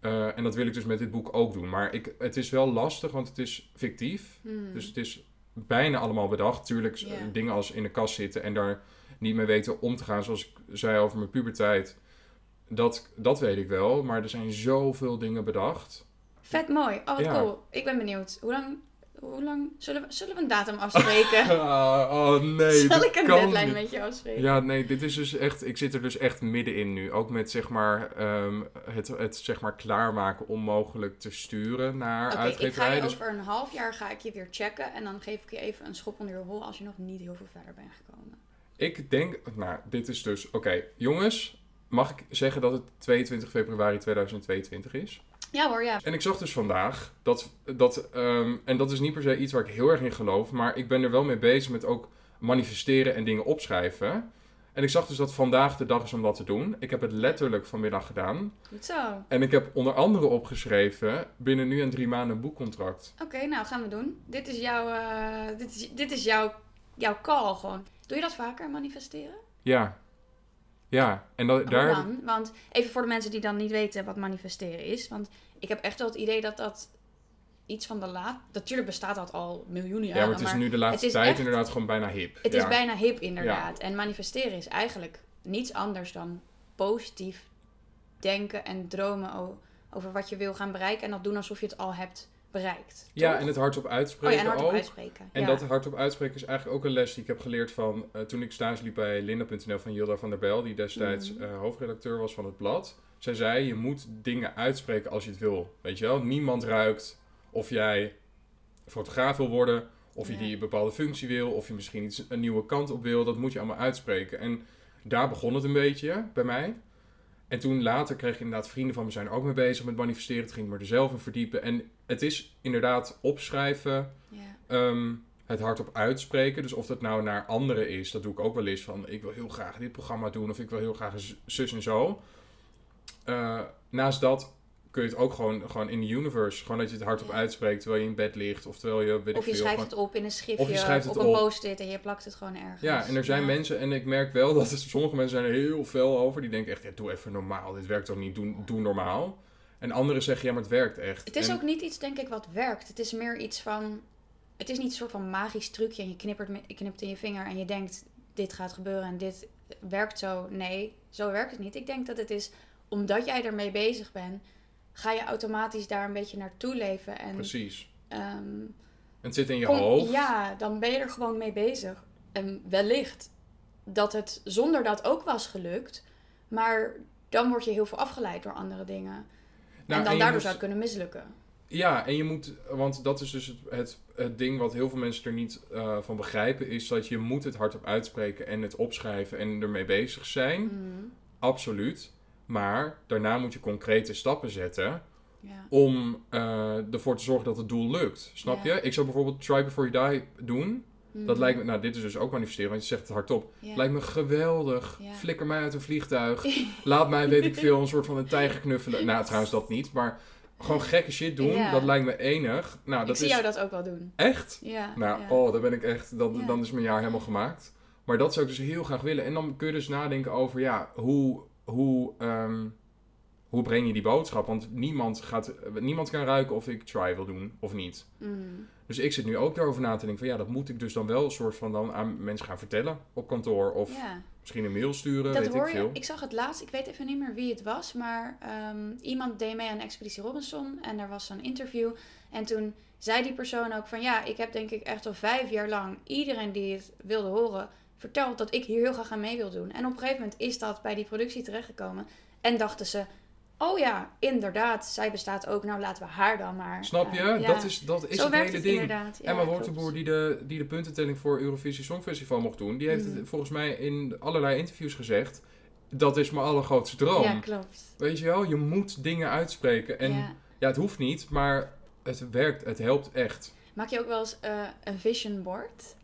Eh, en dat wil ik dus met dit boek ook doen. Maar ik, het is wel lastig, want het is fictief. Hmm. Dus het is bijna allemaal bedacht. Tuurlijk, eh, dingen als in de kast zitten en daar niet mee weten om te gaan. Zoals ik zei over mijn puberteit. Dat, dat weet ik wel. Maar er zijn zoveel dingen bedacht. Vet mooi. Oh, wat Ja. cool. Ik ben benieuwd. Hoe lang... Hoe lang... Zullen we, zullen we een datum afspreken? Ah, oh nee, Zal ik een deadline niet. met je afspreken? Ja, nee, dit is dus echt... Ik zit er dus echt middenin nu. Ook met zeg maar ehm, het, het zeg maar klaarmaken om mogelijk te sturen naar Oké, ik ga je Dus over een half jaar ga ik je weer checken. En dan geef ik je even een schop onder je hol als je nog niet heel veel verder bent gekomen. Ik denk, nou, dit is dus, oké, jongens, mag ik zeggen dat het 22 februari 2022 is? Ja hoor, ja. En ik zag dus vandaag dat, dat ehm, en dat is niet per se iets waar ik heel erg in geloof, maar ik ben er wel mee bezig met ook manifesteren en dingen opschrijven. En ik zag dus dat vandaag de dag is om dat te doen. Ik heb het letterlijk vanmiddag gedaan. Goed zo. En ik heb onder andere opgeschreven binnen nu en drie maanden een boekcontract. Oké, nou gaan we doen. Dit is jouw, eh, dit is, dit is jouw, jouw call gewoon. Doe je dat vaker, manifesteren? Ja. Ja, en dat, daar... dan? Want even voor de mensen die dan niet weten wat manifesteren is. Want ik heb echt wel het idee dat dat iets van de laat... Natuurlijk bestaat dat al miljoenen jaren. Ja, maar het is nu de laatste tijd echt- inderdaad gewoon bijna hip. Het ja. is bijna hip inderdaad. En manifesteren is eigenlijk niets anders dan positief denken en dromen over wat je wil gaan bereiken. En dat doen alsof je het al hebt bereikt. Ja, toch? en het hardop Oh uitspreken ja, en hardop ook. uitspreken. En ja. dat hardop uitspreken is eigenlijk ook een les die ik heb geleerd van eh, toen ik stage liep bij Linda.nl van Hilda van der Bijl, die destijds Mhm. eh, hoofdredacteur was van het blad. Zij zei, je moet dingen uitspreken als je het wil. Weet je wel, niemand ruikt of jij fotograaf wil worden, of je die bepaalde functie wil, of je misschien iets, een nieuwe kant op wil. Dat moet je allemaal uitspreken. En daar begon het een beetje bij mij. En toen later kreeg ik inderdaad vrienden van me zijn ook mee bezig met manifesteren. Toen ging ik me er zelf in verdiepen. En het is inderdaad opschrijven. Ehm, het hardop uitspreken. Dus of dat nou naar anderen is, dat doe ik ook wel eens van ik wil heel graag dit programma doen of ik wil heel graag zus en zo. Eh, naast dat kun je het ook gewoon, gewoon in de universe, gewoon dat je het hardop Ja. uitspreekt terwijl je in bed ligt of terwijl je weet Of je veel. schrijft gewoon- het op in een schriftje Of je schrijft het op een post-it en je plakt het gewoon ergens. Ja, en er zijn Ja. mensen, en ik merk wel dat er, sommige mensen zijn er heel fel over, die denken echt, ja, doe even normaal, dit werkt toch niet, doe, doe normaal. En anderen zeggen, ja, maar het werkt echt. Het is En- ook niet iets, denk ik, wat werkt. Het is meer iets van... Het is niet een soort van magisch trucje en je knippert, knipt in je vinger en je denkt... Dit gaat gebeuren en dit werkt zo. Nee, zo werkt het niet. Ik denk dat het is, omdat jij ermee bezig bent... Ga je automatisch daar een beetje naartoe leven. En, Precies. ehm, Het zit in je kom- hoofd. Ja, dan ben je er gewoon mee bezig. En wellicht dat het zonder dat ook was gelukt. Maar dan word je heel veel afgeleid door andere dingen. Nou, en dan daardoor moet- zou het kunnen mislukken. Ja, en je moet, want dat is dus het, het, het ding wat heel veel mensen er niet eh, van begrijpen, is dat je moet het hardop uitspreken en het opschrijven en ermee bezig zijn. Mhm. Absoluut. Maar daarna moet je concrete stappen zetten Ja. om eh, ervoor te zorgen dat het doel lukt. Snap Ja. je? Ik zou bijvoorbeeld Try Before You Die doen. Dat Mhm. lijkt me, nou dit is dus ook manifesteren, want je zegt het hardop. Ja. Lijkt me geweldig. Flikker mij uit een vliegtuig. Laat mij, weet ik veel, een soort van een tijger knuffelen. Nou, trouwens dat niet, maar gewoon gekke shit doen. Ja. Dat lijkt me enig. Nou, ik dat zie is jou dat ook wel doen. echt. Ja. Nou, ja. oh, dan ben ik echt, dan, Ja. dan is mijn jaar helemaal gemaakt. Maar dat zou ik dus heel graag willen. En dan kun je dus nadenken over, ja, hoe, hoe, ehm, hoe breng je die boodschap? Want niemand, gaat, niemand kan ruiken of ik try wil doen of niet. Mm. Dus ik zit nu ook daarover na te denken van, ja, dat moet ik dus dan wel een soort van dan aan mensen gaan vertellen op kantoor. Of ja. misschien een mail sturen, Dat weet hoor ik je. veel. Ik zag het laatst, ik weet even niet meer wie het was, maar ehm, iemand deed mee aan Expeditie Robinson en er was zo'n interview. En toen zei die persoon ook van ja, ik heb denk ik echt al vijf jaar lang iedereen die het wilde horen verteld dat ik hier heel graag aan mee wil doen. En op een gegeven moment is dat bij die productie terechtgekomen en dachten ze, oh ja, inderdaad, zij bestaat ook, nou laten we haar dan maar. Snap je? eh, ja. Dat is, dat is Zo het hele het ding. Ja, Emma klopt. Wortenboer, die de, die de puntentelling voor Eurovisie Songfestival mocht doen, die heeft Mhm. het volgens mij in allerlei interviews gezegd. Dat is mijn allergrootste droom. Ja, klopt. Weet je wel, je moet dingen uitspreken. En ja. Ja. het hoeft niet, maar het werkt, het helpt echt. Maak je ook wel eens eh, een vision board?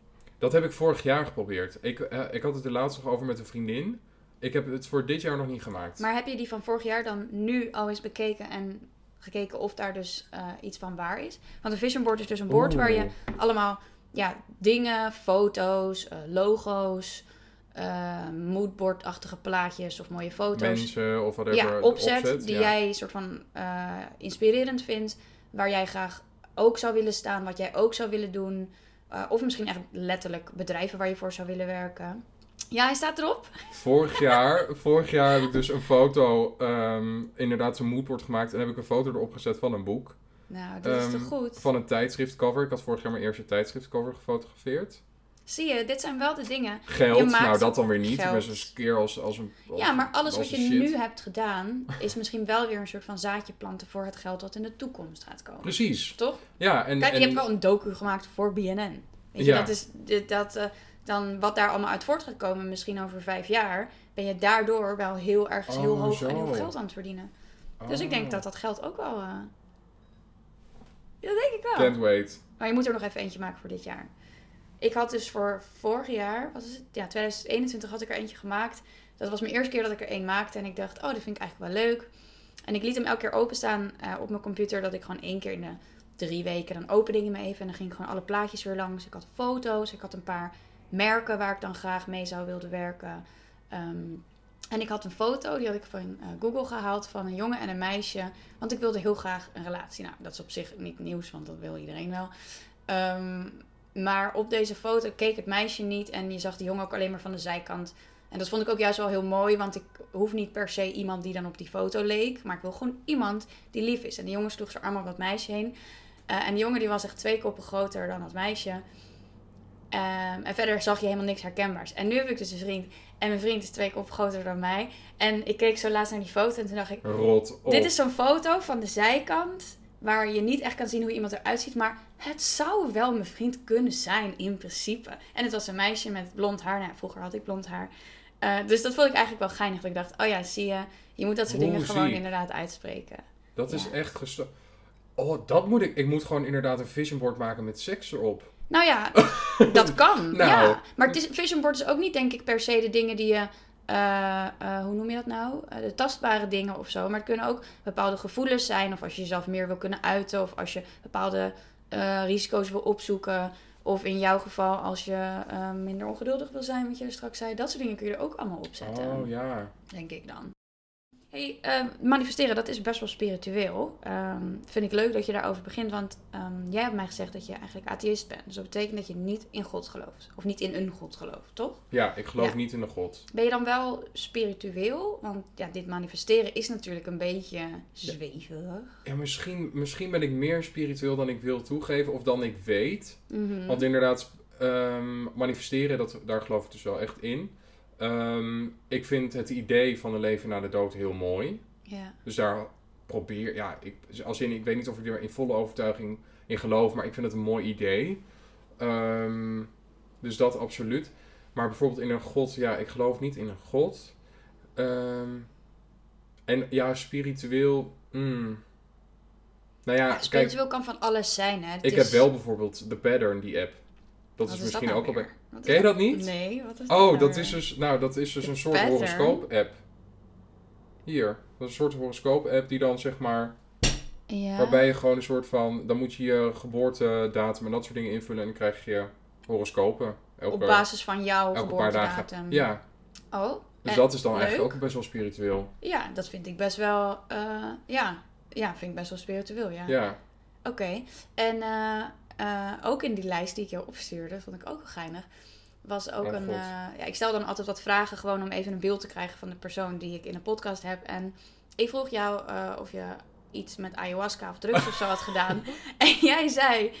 Dat heb ik vorig jaar geprobeerd. Ik, eh, ik had het er laatst nog over met een vriendin. Ik heb het voor dit jaar nog niet gemaakt. Maar heb je die van vorig jaar dan nu al eens bekeken en gekeken of daar dus eh, iets van waar is? Want een vision board is dus een board waar je allemaal ja, dingen, foto's, eh, logo's, eh moodboardachtige plaatjes of mooie foto's mensen of whatever ja, opzet, opzet, die ja. jij soort van inspirerend vindt, waar jij graag ook zou willen staan, wat jij ook zou willen doen. Eh, of misschien echt letterlijk bedrijven waar je voor zou willen werken. Ja, hij staat erop. Vorig jaar, vorig jaar heb ik dus een foto, ehm, inderdaad zo'n moodboard gemaakt. En heb ik een foto erop gezet van een boek. Nou, dat is Ehm, toch goed. Van een tijdschriftcover. Ik had vorig jaar mijn eerste tijdschriftcover gefotografeerd. Zie je, dit zijn wel de dingen. Geld, Je maakt nou dat dan weer niet. geld. Eens een keer als, als een als- Ja, maar alles wat je shit. nu hebt gedaan, is misschien wel weer een soort van zaadje planten voor het geld dat in de toekomst gaat komen. Precies. Toch? Ja, en, Kijk, en je hebt wel een docu gemaakt voor BNN. Weet je, Ja. dat is dat, eh, dan wat daar allemaal uit voort gaat komen, misschien over vijf jaar, ben je daardoor wel heel ergens heel Oh, hoog en heel veel geld aan het verdienen. Dus ik denk Oh. dat dat geld ook wel... eh, dat denk ik wel. Can't wait. Maar je moet er nog even eentje maken voor dit jaar. Ik had dus voor vorig jaar, wat is het? Ja, 2021 had ik er eentje gemaakt. Dat was mijn eerste keer dat ik er één maakte. En ik dacht, oh, dat vind ik eigenlijk wel leuk. En ik liet hem elke keer openstaan eh op mijn computer. Dat ik gewoon één keer in de drie weken, dan opende ik hem even. En dan ging ik gewoon alle plaatjes weer langs. Ik had foto's, ik had een paar merken waar ik dan graag mee zou willen werken. Ehm, en ik had een foto, die had ik van eh, Google gehaald, van een jongen en een meisje. Want ik wilde heel graag een relatie. Nou, dat is op zich niet nieuws, want dat wil iedereen wel. Ehm, maar op deze foto keek het meisje niet en je zag de jongen ook alleen maar van de zijkant. En dat vond ik ook juist wel heel mooi, want ik hoef niet per se iemand die dan op die foto leek. Maar ik wil gewoon iemand die lief is. En die jongen sloeg zijn arm op dat meisje heen. Eh, en die jongen die was echt twee koppen groter dan dat meisje. Ehm, en verder zag je helemaal niks herkenbaars. En nu heb ik dus een vriend. En mijn vriend is twee koppen groter dan mij. En ik keek zo laatst naar die foto en toen dacht ik... Rot op. Dit is zo'n foto van de zijkant. Waar je niet echt kan zien hoe iemand eruit ziet. Maar het zou wel mijn vriend kunnen zijn in principe. En het was een meisje met blond haar. Nou, vroeger had ik blond haar. Eh, dus dat vond ik eigenlijk wel geinig. Dat ik dacht, oh ja, zie je. Je moet dat soort dingen gewoon inderdaad uitspreken. Dat is echt gesto... Oh, dat moet ik... Ik moet gewoon inderdaad een vision board maken met seks erop. Nou ja, dat kan. Nou. Ja. Maar het is, vision board is ook niet, denk ik, per se de dingen die je. Eh, eh, hoe noem je dat nou? Eh, de tastbare dingen of zo. Maar het kunnen ook bepaalde gevoelens zijn. Of als je jezelf meer wil kunnen uiten. Of als je bepaalde risico's wil opzoeken. Of in jouw geval als je minder ongeduldig wil zijn, wat je straks zei. Dat soort dingen kun je er ook allemaal opzetten. Oh ja. Denk ik dan. Hey, ehm, manifesteren, dat is best wel spiritueel. Ehm, vind ik leuk dat je daarover begint, want ehm, jij hebt mij gezegd dat je eigenlijk atheïst bent. Dus dat betekent dat je niet in God gelooft. Of niet in een God gelooft, toch? Ja, ik geloof Ja. niet in een god. Ben je dan wel spiritueel? Want ja, dit manifesteren is natuurlijk een beetje zweverig. Ja, misschien, misschien ben ik meer spiritueel dan ik wil toegeven of dan ik weet. Mhm. Want inderdaad, manifesteren, dat, daar geloof ik dus wel echt in. Ehm, ik vind het idee van een leven na de dood heel mooi. Ja. Dus daar probeer, ja, ik, als in, ik weet niet of ik er in volle overtuiging in geloof, maar ik vind het een mooi idee. Ehm, dus dat absoluut. Maar bijvoorbeeld in een god, ja, ik geloof niet in een god. Ehm, en ja, spiritueel, mm. nou ja, Ja, kijk, spiritueel kan van alles zijn, hè? Ik is- heb wel bijvoorbeeld de Pattern, die app. Dat Wat is dat misschien nou ook al bij... weer? Wat Ken je dat niet? Nee, wat is Oh, nou dat weer? is dus, nou, dat is dus een soort Pattern? horoscoop-app. Hier, dat is een soort horoscoop-app die dan zeg maar, Ja. waarbij je gewoon een soort van, dan moet je je geboortedatum en dat soort dingen invullen en dan krijg je horoscopen. Elke, Op basis van jouw elke paar dagen. geboortedatum. Ja, Oh, dus en dat is dan leuk? eigenlijk ook best wel spiritueel. Ja, dat vind ik best wel, eh, ja, ja, vind ik best wel spiritueel, ja. Ja, Oké, en eh, eh, ook in die lijst die ik jou opstuurde, vond ik ook wel geinig, was ook een, eh, ja, ik stel dan altijd wat vragen gewoon om even een beeld te krijgen van de persoon die ik in een podcast heb. En ik vroeg jou eh, of je iets met ayahuasca of drugs of zo had gedaan. En jij zei,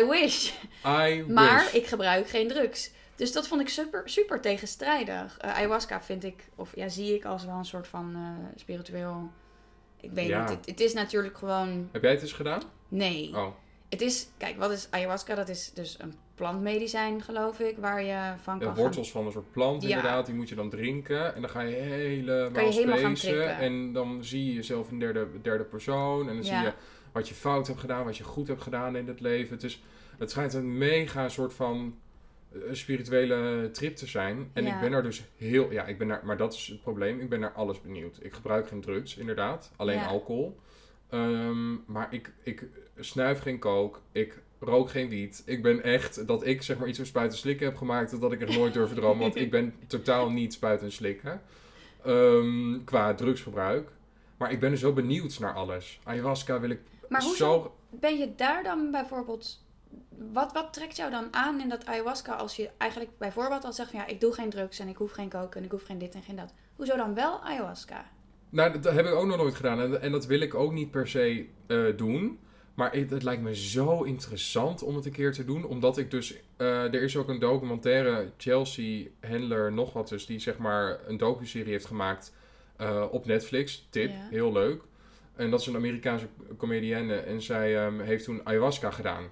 I wish. I Maar wish. ik gebruik geen drugs. Dus dat vond ik super, super tegenstrijdig. Ayahuasca vind ik, of ja, zie ik als wel een soort van spiritueel. Ik weet Ja. niet. Het, het is natuurlijk gewoon. Heb jij het eens gedaan? Nee. Oh, Het is, kijk, wat is ayahuasca? Dat is dus een plantmedicijn, geloof ik, waar je van de kan wortels van een soort plant Ja. inderdaad, die moet je dan drinken. En dan ga je helemaal spacen. En dan zie je jezelf in derde, derde persoon. En dan zie je wat je fout hebt gedaan, wat je goed hebt gedaan in het leven. Het, is, het schijnt een mega soort van eh, spirituele trip te zijn. En Ja. ik ben er dus heel... Ja, ik ben naar, maar dat is het probleem. Ik ben naar alles benieuwd. Ik gebruik geen drugs, inderdaad. Alleen alcohol. Ehm, maar ik, ik snuif geen kook. Ik rook geen wiet. Ik ben echt... Dat ik zeg maar iets van spuiten slikken heb gemaakt... dat ik er nooit durf te dromen. Want ik ben totaal niet spuiten en slikken. Ehm, qua drugsgebruik. Maar ik ben dus wel benieuwd naar alles. Ayahuasca wil ik Maar hoezo zo... ben je daar dan bijvoorbeeld... Wat, wat trekt jou dan aan in dat ayahuasca als je eigenlijk bijvoorbeeld al zegt van ja, ik doe geen drugs en ik hoef geen koken en ik hoef geen dit en geen dat. Hoezo dan wel ayahuasca? Nou, dat heb ik ook nog nooit gedaan. En, en dat wil ik ook niet per se eh, doen. Maar het, het lijkt me zo interessant om het een keer te doen. Omdat ik dus... eh, er is ook een documentaire, Chelsea Handler nog wat dus... die zeg maar een docuserie heeft gemaakt eh, op Netflix. Tip, Ja. heel leuk. En dat is een Amerikaanse comedienne. En zij ehm, heeft toen ayahuasca gedaan.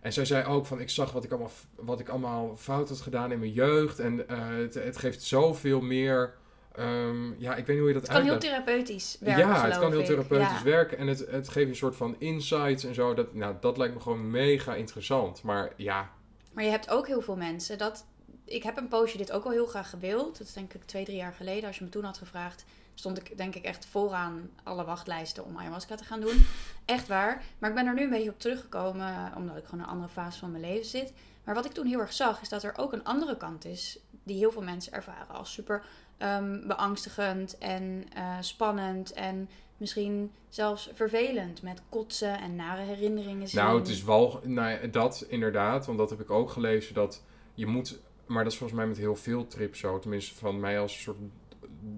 En zij zei ook van, ik zag wat ik allemaal, wat ik allemaal fout had gedaan in mijn jeugd. En het, het geeft zoveel meer Ehm, ja, ik weet niet hoe je dat Het kan heel therapeutisch werken, Ja, het kan heel ik. therapeutisch Ja. werken en het, het geeft je een soort van insights en zo. Dat, nou, dat lijkt me gewoon mega interessant. Maar ja, Maar je hebt ook heel veel mensen dat... Ik heb een poosje dit ook al heel graag gewild. Dat is denk ik twee, drie jaar geleden. Als je me toen had gevraagd, stond ik denk ik echt vooraan alle wachtlijsten om ayahuasca te gaan doen. Echt waar. Maar ik ben er nu een beetje op teruggekomen, omdat ik gewoon een andere fase van mijn leven zit. Maar wat ik toen heel erg zag, is dat er ook een andere kant is, die heel veel mensen ervaren als super ehm, beangstigend en eh, spannend en misschien zelfs vervelend met kotsen en nare herinneringen zien. nou, het is wel nou, dat inderdaad. Want dat heb ik ook gelezen dat je moet. Maar dat is volgens mij met heel veel trips zo. Tenminste, van mij als een soort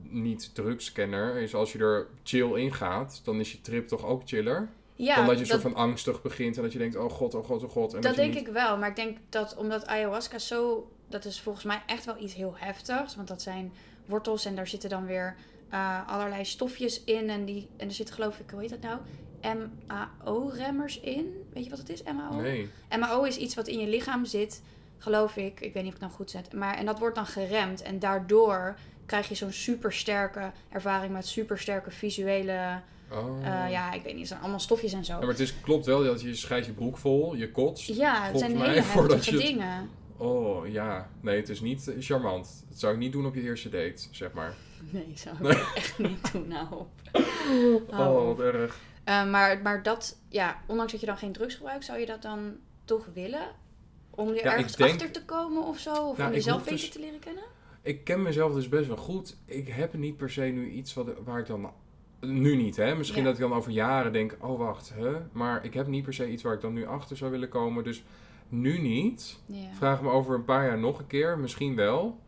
niet-drugscanner. Is als je er chill in gaat, dan is je trip toch ook chiller. ja, dan dat je dat, soort van angstig begint en dat je denkt, oh god, oh god, oh god. En dat denk niet- ik wel. Maar ik denk dat omdat ayahuasca zo... Dat is volgens mij echt wel iets heel heftigs. Want dat zijn wortels en daar zitten dan weer eh, allerlei stofjes in. En, die, en er zitten geloof ik, hoe heet dat nou? MAO-remmers in. Weet je wat het is, MAO? Nee. MAO is iets wat in je lichaam zit, geloof ik. Ik weet niet of ik het nou goed zet. Maar, en dat wordt dan geremd. En daardoor krijg je zo'n supersterke ervaring met supersterke visuele... Oh. eh, ja, ik weet niet, het zijn allemaal stofjes en zo. Ja, maar het is, klopt wel dat je scheidt je broek vol, je kotst. Ja, het zijn hele heftige het- dingen. Oh ja, nee, het is niet eh, charmant. Dat zou ik niet doen op je eerste date, zeg maar. Nee, zou ik Nee. echt niet doen, nou. Oh, wat erg. Eh, maar, maar dat, ja, ondanks dat je dan geen drugs gebruikt, zou je dat dan toch willen? Om er ik ergens denk- achter te komen of zo? Of Nou, om jezelf beter dus- te leren kennen? Ik ken mezelf dus best wel goed. Ik heb niet per se nu iets wat, waar ik dan... Nu niet, hè. Misschien Ja. dat ik dan over jaren denk, oh wacht, hè. Maar ik heb niet per se iets waar ik dan nu achter zou willen komen. Dus nu niet. Ja. Vraag me over een paar jaar nog een keer, misschien wel.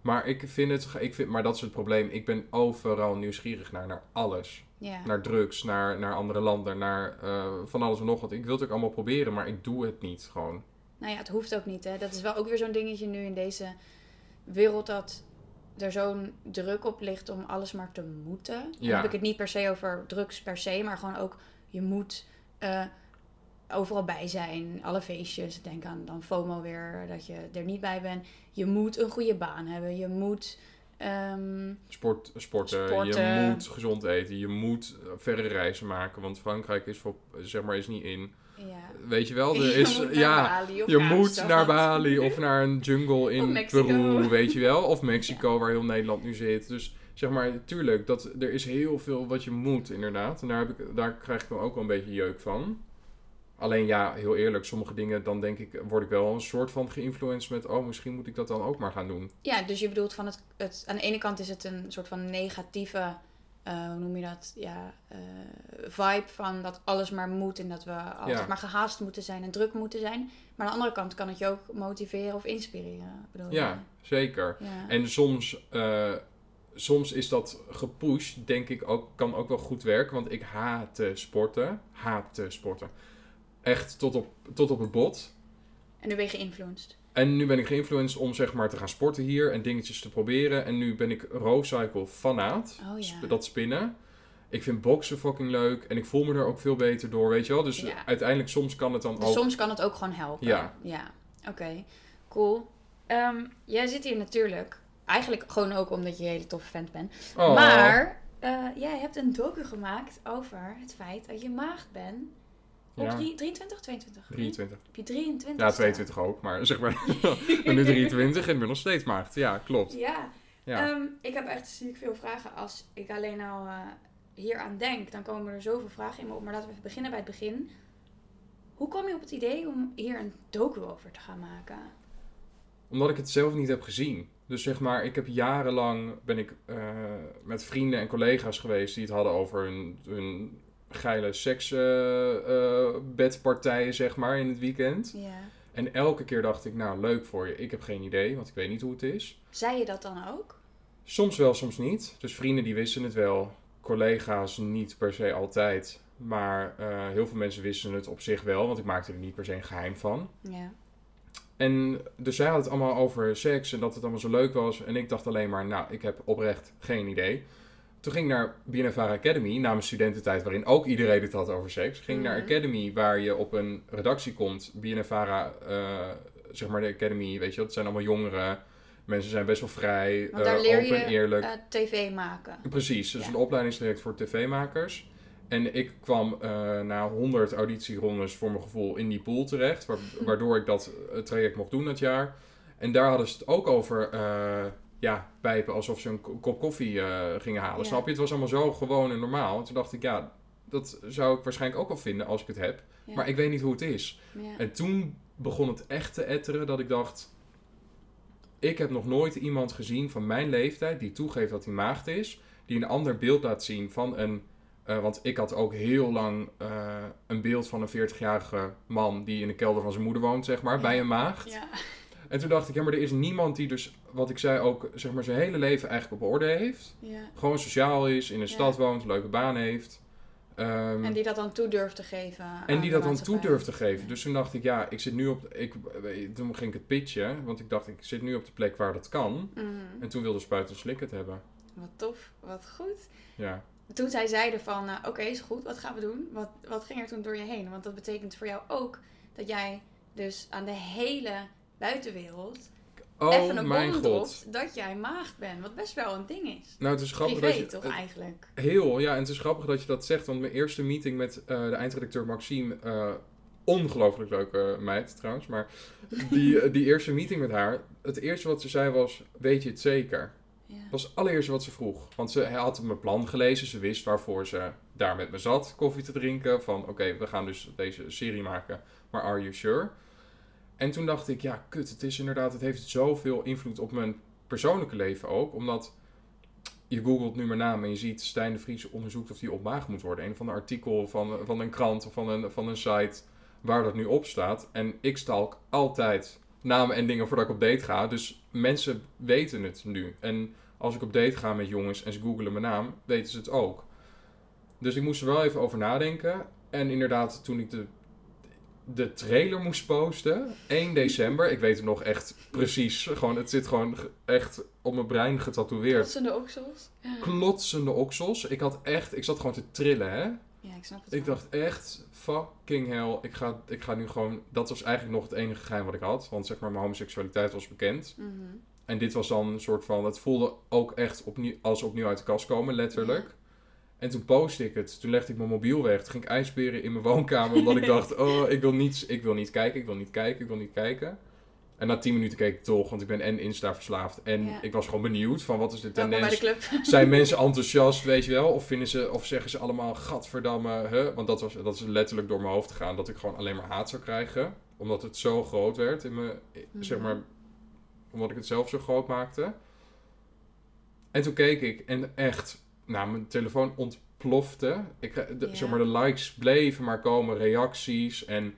Maar ik vind het, ik vind, maar dat is het probleem. Ik ben overal nieuwsgierig naar, naar alles. ja. Naar drugs, naar, naar andere landen, naar eh, van alles en nog wat. Ik wil het ook allemaal proberen, maar ik doe het niet gewoon. Nou ja, het hoeft ook niet, hè. Dat is wel ook weer zo'n dingetje nu in deze wereld dat er zo'n druk op ligt om alles maar te moeten. Dan heb ik het niet per se over drugs per se, maar gewoon ook je moet eh, overal bij zijn. Alle feestjes, denk aan dan FOMO weer, dat je er niet bij bent. Je moet een goede baan hebben. Je moet... ehm, Sport, sporten, Sporten. je moet gezond eten, je moet eh, verre reizen maken. Want Frankrijk is, voor, zeg maar, is niet in. Ja. Weet je wel, Je er is, moet naar ja, Bali of je moet naar Bali of naar een jungle in. Peru, weet je wel. Of Mexico, waar heel Nederland nu zit. Dus zeg maar, tuurlijk, dat, er is heel veel wat je moet, inderdaad. En daar, heb ik, daar krijg ik dan ook wel een beetje jeuk van. Alleen ja, heel eerlijk, sommige dingen, dan denk ik, word ik wel een soort van geïnfluenced met, oh, misschien moet ik dat dan ook maar gaan doen. Ja, dus je bedoelt van het, het... Aan de ene kant is het een soort van negatieve... eh, hoe noem je dat? Ja, eh, vibe van dat alles maar moet en dat we altijd Ja. maar gehaast moeten zijn en druk moeten zijn. Maar aan de andere kant kan het je ook motiveren of inspireren. Bedoel je? Ja, zeker. Ja. En soms, eh, soms is dat gepusht, denk ik ook, kan ook wel goed werken. Want ik haat te sporten. Haat te sporten. Echt tot op, tot op het bot. En nu ben je geïnfluenced. En nu ben ik geïnfluenced om zeg maar te gaan sporten hier en dingetjes te proberen. En nu ben ik rowcycle fanaat. Oh ja. Dat spinnen. Ik vind boksen fucking leuk en ik voel me er ook veel beter door, weet je wel. Dus Ja. uiteindelijk soms kan het dan Dus ook... soms kan het ook gewoon helpen. Ja. Ja, oké. Cool. Ehm, jij zit hier natuurlijk, eigenlijk gewoon ook omdat je een hele toffe vent bent. Oh. Maar eh, jij hebt een docu gemaakt over het feit dat je maagd bent. Ja. drie- 23, 22? 23. Heb je 23? Ja, staan? 22 ook, maar zeg maar... ik ben nu 23 en ben nog steeds maagd. Ja, klopt. Ja. Ja. Ehm, ik heb echt ziek veel vragen. Als ik alleen al eh, hier aan denk, dan komen er zoveel vragen in me op. Maar laten we even beginnen bij het begin. Hoe kwam je op het idee om hier een docu over te gaan maken? Omdat ik het zelf niet heb gezien. Dus zeg maar, ik heb jarenlang ben ik eh, met vrienden en collega's geweest die het hadden over hun, hun geile seksbedpartijen, zeg maar, in het weekend. Ja. En elke keer dacht ik, nou, leuk voor je. Ik heb geen idee, want ik weet niet hoe het is. Zei je dat dan ook? Soms wel, soms niet. Dus vrienden die wisten het wel. Collega's niet per se altijd. Maar eh, heel veel mensen wisten het op zich wel, want ik maakte er niet per se een geheim van. Ja. En dus zij had het allemaal over seks en dat het allemaal zo leuk was. En ik dacht alleen maar, nou, ik heb oprecht geen idee. Toen ging ik naar BNFR Academy, na mijn studententijd waarin ook iedereen het had over seks. Ging naar Mhm. Academy waar je op een redactie komt. BNFR, eh zeg maar de Academy, weet je, dat zijn allemaal jongeren Mensen zijn best wel vrij, Want daar eh, leer open je eerlijk. eh, tv maken. Precies, dus Ja. een opleidingstraject voor tv-makers. En ik kwam na 100 auditierondes voor mijn gevoel in die pool terecht. wa- waardoor ik dat traject mocht doen dat jaar. En daar hadden ze het ook over ja, pijpen alsof ze een ko- kop koffie eh, gingen halen. Ja. Snap je? Het was allemaal zo gewoon en normaal. En toen dacht ik, ja, dat zou ik waarschijnlijk ook wel vinden als ik het heb. Ja. Maar ik weet niet hoe het is. Ja. En toen begon het echt te etteren dat ik dacht... Ik heb nog nooit iemand gezien van mijn leeftijd die toegeeft dat hij maagd is. Die een ander beeld laat zien van een... eh, want ik had ook heel lang eh, een beeld van een 40-jarige man die in de kelder van zijn moeder woont, zeg maar, bij een maagd. Ja. En toen dacht ik, ja, maar er is niemand die dus, wat ik zei, ook zeg maar zijn hele leven eigenlijk op orde heeft. Ja. Gewoon sociaal is, in een stad woont, een leuke baan heeft. Ehm, En die dat dan toe durft te geven. en die dat dan toe durft te geven. Ja. Dus toen dacht ik, ja, ik zit nu op. Ik, toen ging ik het pitchen, want ik dacht, ik zit nu op de plek waar dat kan. Mhm. En toen wilde Spuiten Slik het hebben. Wat tof, wat goed. Ja. Toen zij zeiden van, eh, oké, is goed, wat gaan we doen? Wat, wat ging er toen door je heen? Want dat betekent voor jou ook dat jij dus aan de hele buitenwereld Oh even een mijn bom dropt dat jij maagd bent. Wat best wel een ding is. Nou, het is grappig Privé dat je. toch eigenlijk? heel, ja, en het is grappig dat je dat zegt. Want mijn eerste meeting met eh, de eindredacteur Maxime. eh, ongelooflijk leuke meid trouwens. Maar die, die eerste meeting met haar. Het eerste wat ze zei was: Weet je het zeker? Ja. Dat was het allereerste wat ze vroeg. Want ze had mijn plan gelezen. Ze wist waarvoor ze daar met me zat koffie te drinken. Van oké, we gaan dus deze serie maken. Maar are you sure? En toen dacht ik, ja, kut. Het is inderdaad, het heeft zoveel invloed op mijn persoonlijke leven ook. Omdat je googelt nu mijn naam en je ziet Stijn de Vries onderzoekt of die op maag moet worden. Een van de artikel van, van een krant of van een, van een site waar dat nu op staat. En ik stalk altijd namen en dingen voordat ik op date ga. Dus mensen weten het nu. En als ik op date ga met jongens en ze googelen mijn naam, weten ze het ook. Dus ik moest er wel even over nadenken. En inderdaad, toen ik de, de trailer moest posten, 1 december, ik weet het nog echt precies. Gewoon, het zit gewoon ge- echt op mijn brein getatoeëerd. Klotsende oksels? Ja. Klotsende oksels. Ik had echt, ik zat gewoon te trillen, hè. ja, ik snap het Ik wel. dacht echt, fucking hell, ik ga, ik ga nu gewoon... Dat was eigenlijk nog het enige geheim wat ik had. Want zeg maar, mijn homoseksualiteit was bekend. Mhm. En dit was dan een soort van... Het voelde ook echt opnieuw, als opnieuw uit de kast komen, letterlijk. En toen postte ik het. Toen legde ik mijn mobiel weg. Toen ging ik ijsberen in mijn woonkamer. Omdat ik dacht, oh, ik wil, niet, ik wil niet kijken, ik wil niet kijken, ik wil niet kijken. En na tien minuten keek ik toch, want ik ben en Insta verslaafd. En Ja. ik was gewoon benieuwd van wat is de tendens. Zijn mensen enthousiast, weet je wel? Of, vinden ze, of zeggen ze allemaal, gadverdamme, hè? Want dat, was, dat is letterlijk door mijn hoofd gegaan. Dat ik gewoon alleen maar haat zou krijgen. Omdat het zo groot werd in zeg Mhm. maar, omdat ik het zelf zo groot maakte. En toen keek ik en echt, nou, mijn telefoon ontplofte. Ik, de, Ja. zeg maar, de likes bleven maar komen, reacties en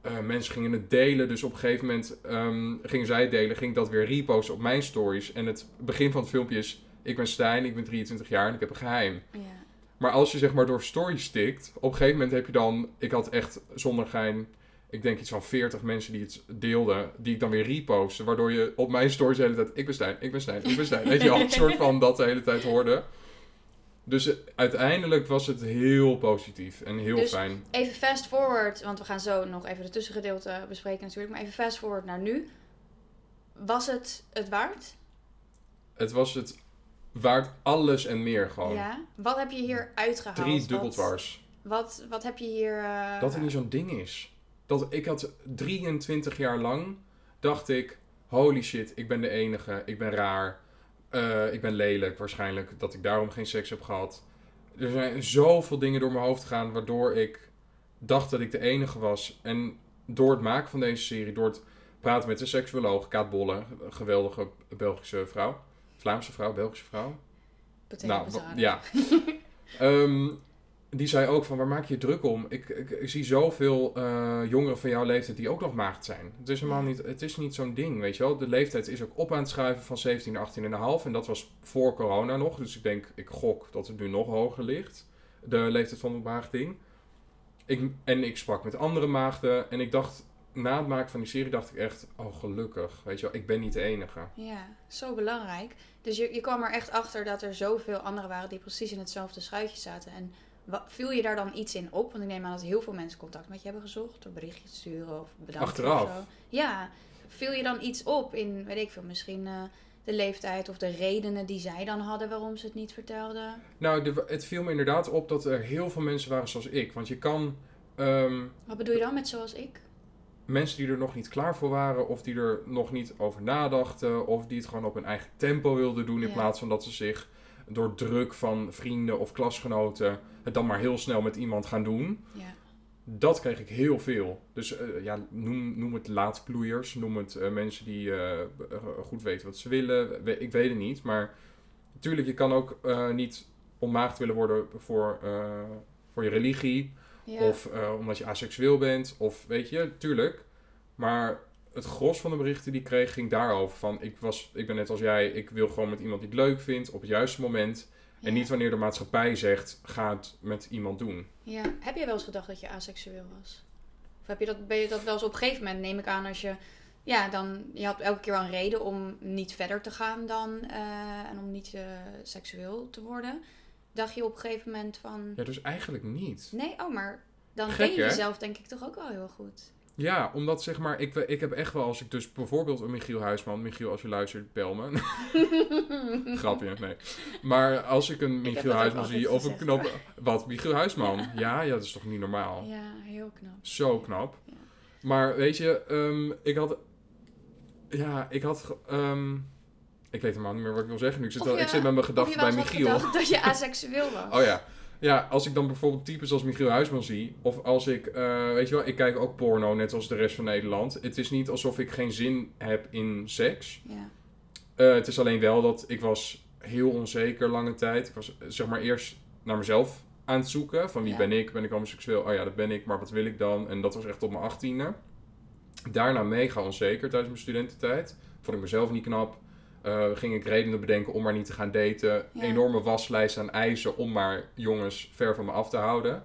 eh, mensen gingen het delen. Dus op een gegeven moment ehm, gingen zij het delen, ging ik dat weer reposten op mijn stories. En het begin van het filmpje is, ik ben Stijn, ik ben 23 jaar en ik heb een geheim. Ja. Maar als je zeg maar door stories stikt, op een gegeven moment heb je dan, ik had echt zonder gein, ik denk iets van 40 mensen die het deelden, die ik dan weer reposten, waardoor je op mijn stories de hele tijd, ik ben Stijn, ik ben Stijn, ik ben Stijn, weet je wel, een soort van dat de hele tijd hoorde. Dus eh, uiteindelijk was het heel positief en heel Dus- fijn. Even fast forward, want we gaan zo nog even de tussengedeelte bespreken natuurlijk. Maar even fast forward naar nu. Was het het waard? Het was het waard alles en meer gewoon. Ja. Wat heb je hier uitgehaald? Drie Wat- dubbeldwars. Wat, wat heb je hier... eh, Dat er niet zo'n ding is. Dat ik had 23 jaar lang dacht ik, holy shit, ik ben de enige, ik ben raar, eh, ik ben lelijk waarschijnlijk, dat ik daarom geen seks heb gehad. Er zijn zoveel dingen door mijn hoofd gegaan waardoor ik dacht dat ik de enige was. En door het maken van deze serie, door het praten met de seksuoloog Kaat Bolle, een geweldige Belgische vrouw, Vlaamse vrouw, Belgische vrouw, nou, ja. Ehm, die zei ook van, waar maak je druk om? Ik, ik, ik zie zoveel eh, jongeren van jouw leeftijd die ook nog maagd zijn. Het is helemaal niet, het is niet zo'n ding, weet je wel. De leeftijd is ook op aan het schuiven van 17 naar 18 en een half. En dat was voor corona nog. Dus ik denk, ik gok dat het nu nog hoger ligt. De leeftijd van de maagding. Ik, en ik sprak met andere maagden. En ik dacht, na het maken van die serie dacht ik echt, oh gelukkig. Weet je wel, ik ben niet de enige. Ja, zo belangrijk. Dus je, je kwam er echt achter dat er zoveel anderen waren die precies in hetzelfde schuitje zaten. En wa- viel je daar dan iets in op? Want ik neem aan dat heel veel mensen contact met je hebben gezocht. Door berichtjes te sturen of bedankt Achteraf? of zo. Ja, viel je dan iets op in, weet ik veel, misschien eh, de leeftijd of de redenen die zij dan hadden waarom ze het niet vertelden? Nou, de- het viel me inderdaad op dat er heel veel mensen waren zoals ik. Want je kan ehm, Wat bedoel je dan met zoals ik? mensen die er nog niet klaar voor waren, of die er nog niet over nadachten, of die het gewoon op hun eigen tempo wilden doen, in Ja. plaats van dat ze zich door druk van vrienden of klasgenoten het dan maar heel snel met iemand gaan doen. Ja. Dat kreeg ik heel veel. Dus eh, ja, noem, noem het laatbloeiers, noem het eh, mensen die eh, goed weten wat ze willen. We- ik weet het niet, maar natuurlijk, je kan ook niet onmaagd willen worden voor, voor je religie. Ja. Of omdat je aseksueel bent. Of weet je, tuurlijk. Maar het gros van de berichten die ik kreeg ging daarover. Van ik, was, ik ben net als jij, ik wil gewoon met iemand die ik leuk vind op het juiste moment. En niet wanneer de maatschappij zegt, ga het met iemand doen. Ja. Heb je wel eens gedacht dat je aseksueel was? Of heb je dat, ben je dat wel eens op een gegeven moment, neem ik aan, als je... Ja, dan... Je had elke keer wel een reden om niet verder te gaan dan... eh, en om niet eh, seksueel te worden. Dacht je op een gegeven moment van... Ja, dus eigenlijk niet. Nee, oh, maar dan Gek, ken je jezelf denk ik toch ook wel heel goed. Ja, omdat zeg maar, ik, ik heb echt wel, als ik dus bijvoorbeeld een Michiel Huisman, Michiel als je luistert, bel me. Grapje, nee. Maar als ik een Michiel ook Huisman zie, of een knop... Wat, Michiel Huisman? Ja. ja, dat is toch niet normaal? Ja, heel knap. Zo knap. Ja. Maar weet je, ehm, ik had... Ja, ik had... ehm, ik weet helemaal niet meer wat ik wil zeggen nu. Ik zit, ik zit met mijn gedachten bij Michiel. gedacht dat je aseksueel was. Oh ja. Ja, als ik dan bijvoorbeeld types als Michiel Huisman zie, of als ik, eh, weet je wel, ik kijk ook porno net als de rest van Nederland. Het is niet alsof ik geen zin heb in seks. Ja. Eh, het is alleen wel dat ik was heel onzeker lange tijd. Ik was eh, zeg maar eerst naar mezelf aan het zoeken. Van wie Ja. ben ik? Ben ik homoseksueel? Oh ja, dat ben ik. Maar wat wil ik dan? En dat was echt op mijn achttiende. Daarna mega onzeker tijdens mijn studententijd. Vond ik mezelf niet knap. Eh, ging ik redenen bedenken om maar niet te gaan daten. Ja. Enorme waslijst aan eisen om maar jongens ver van me af te houden.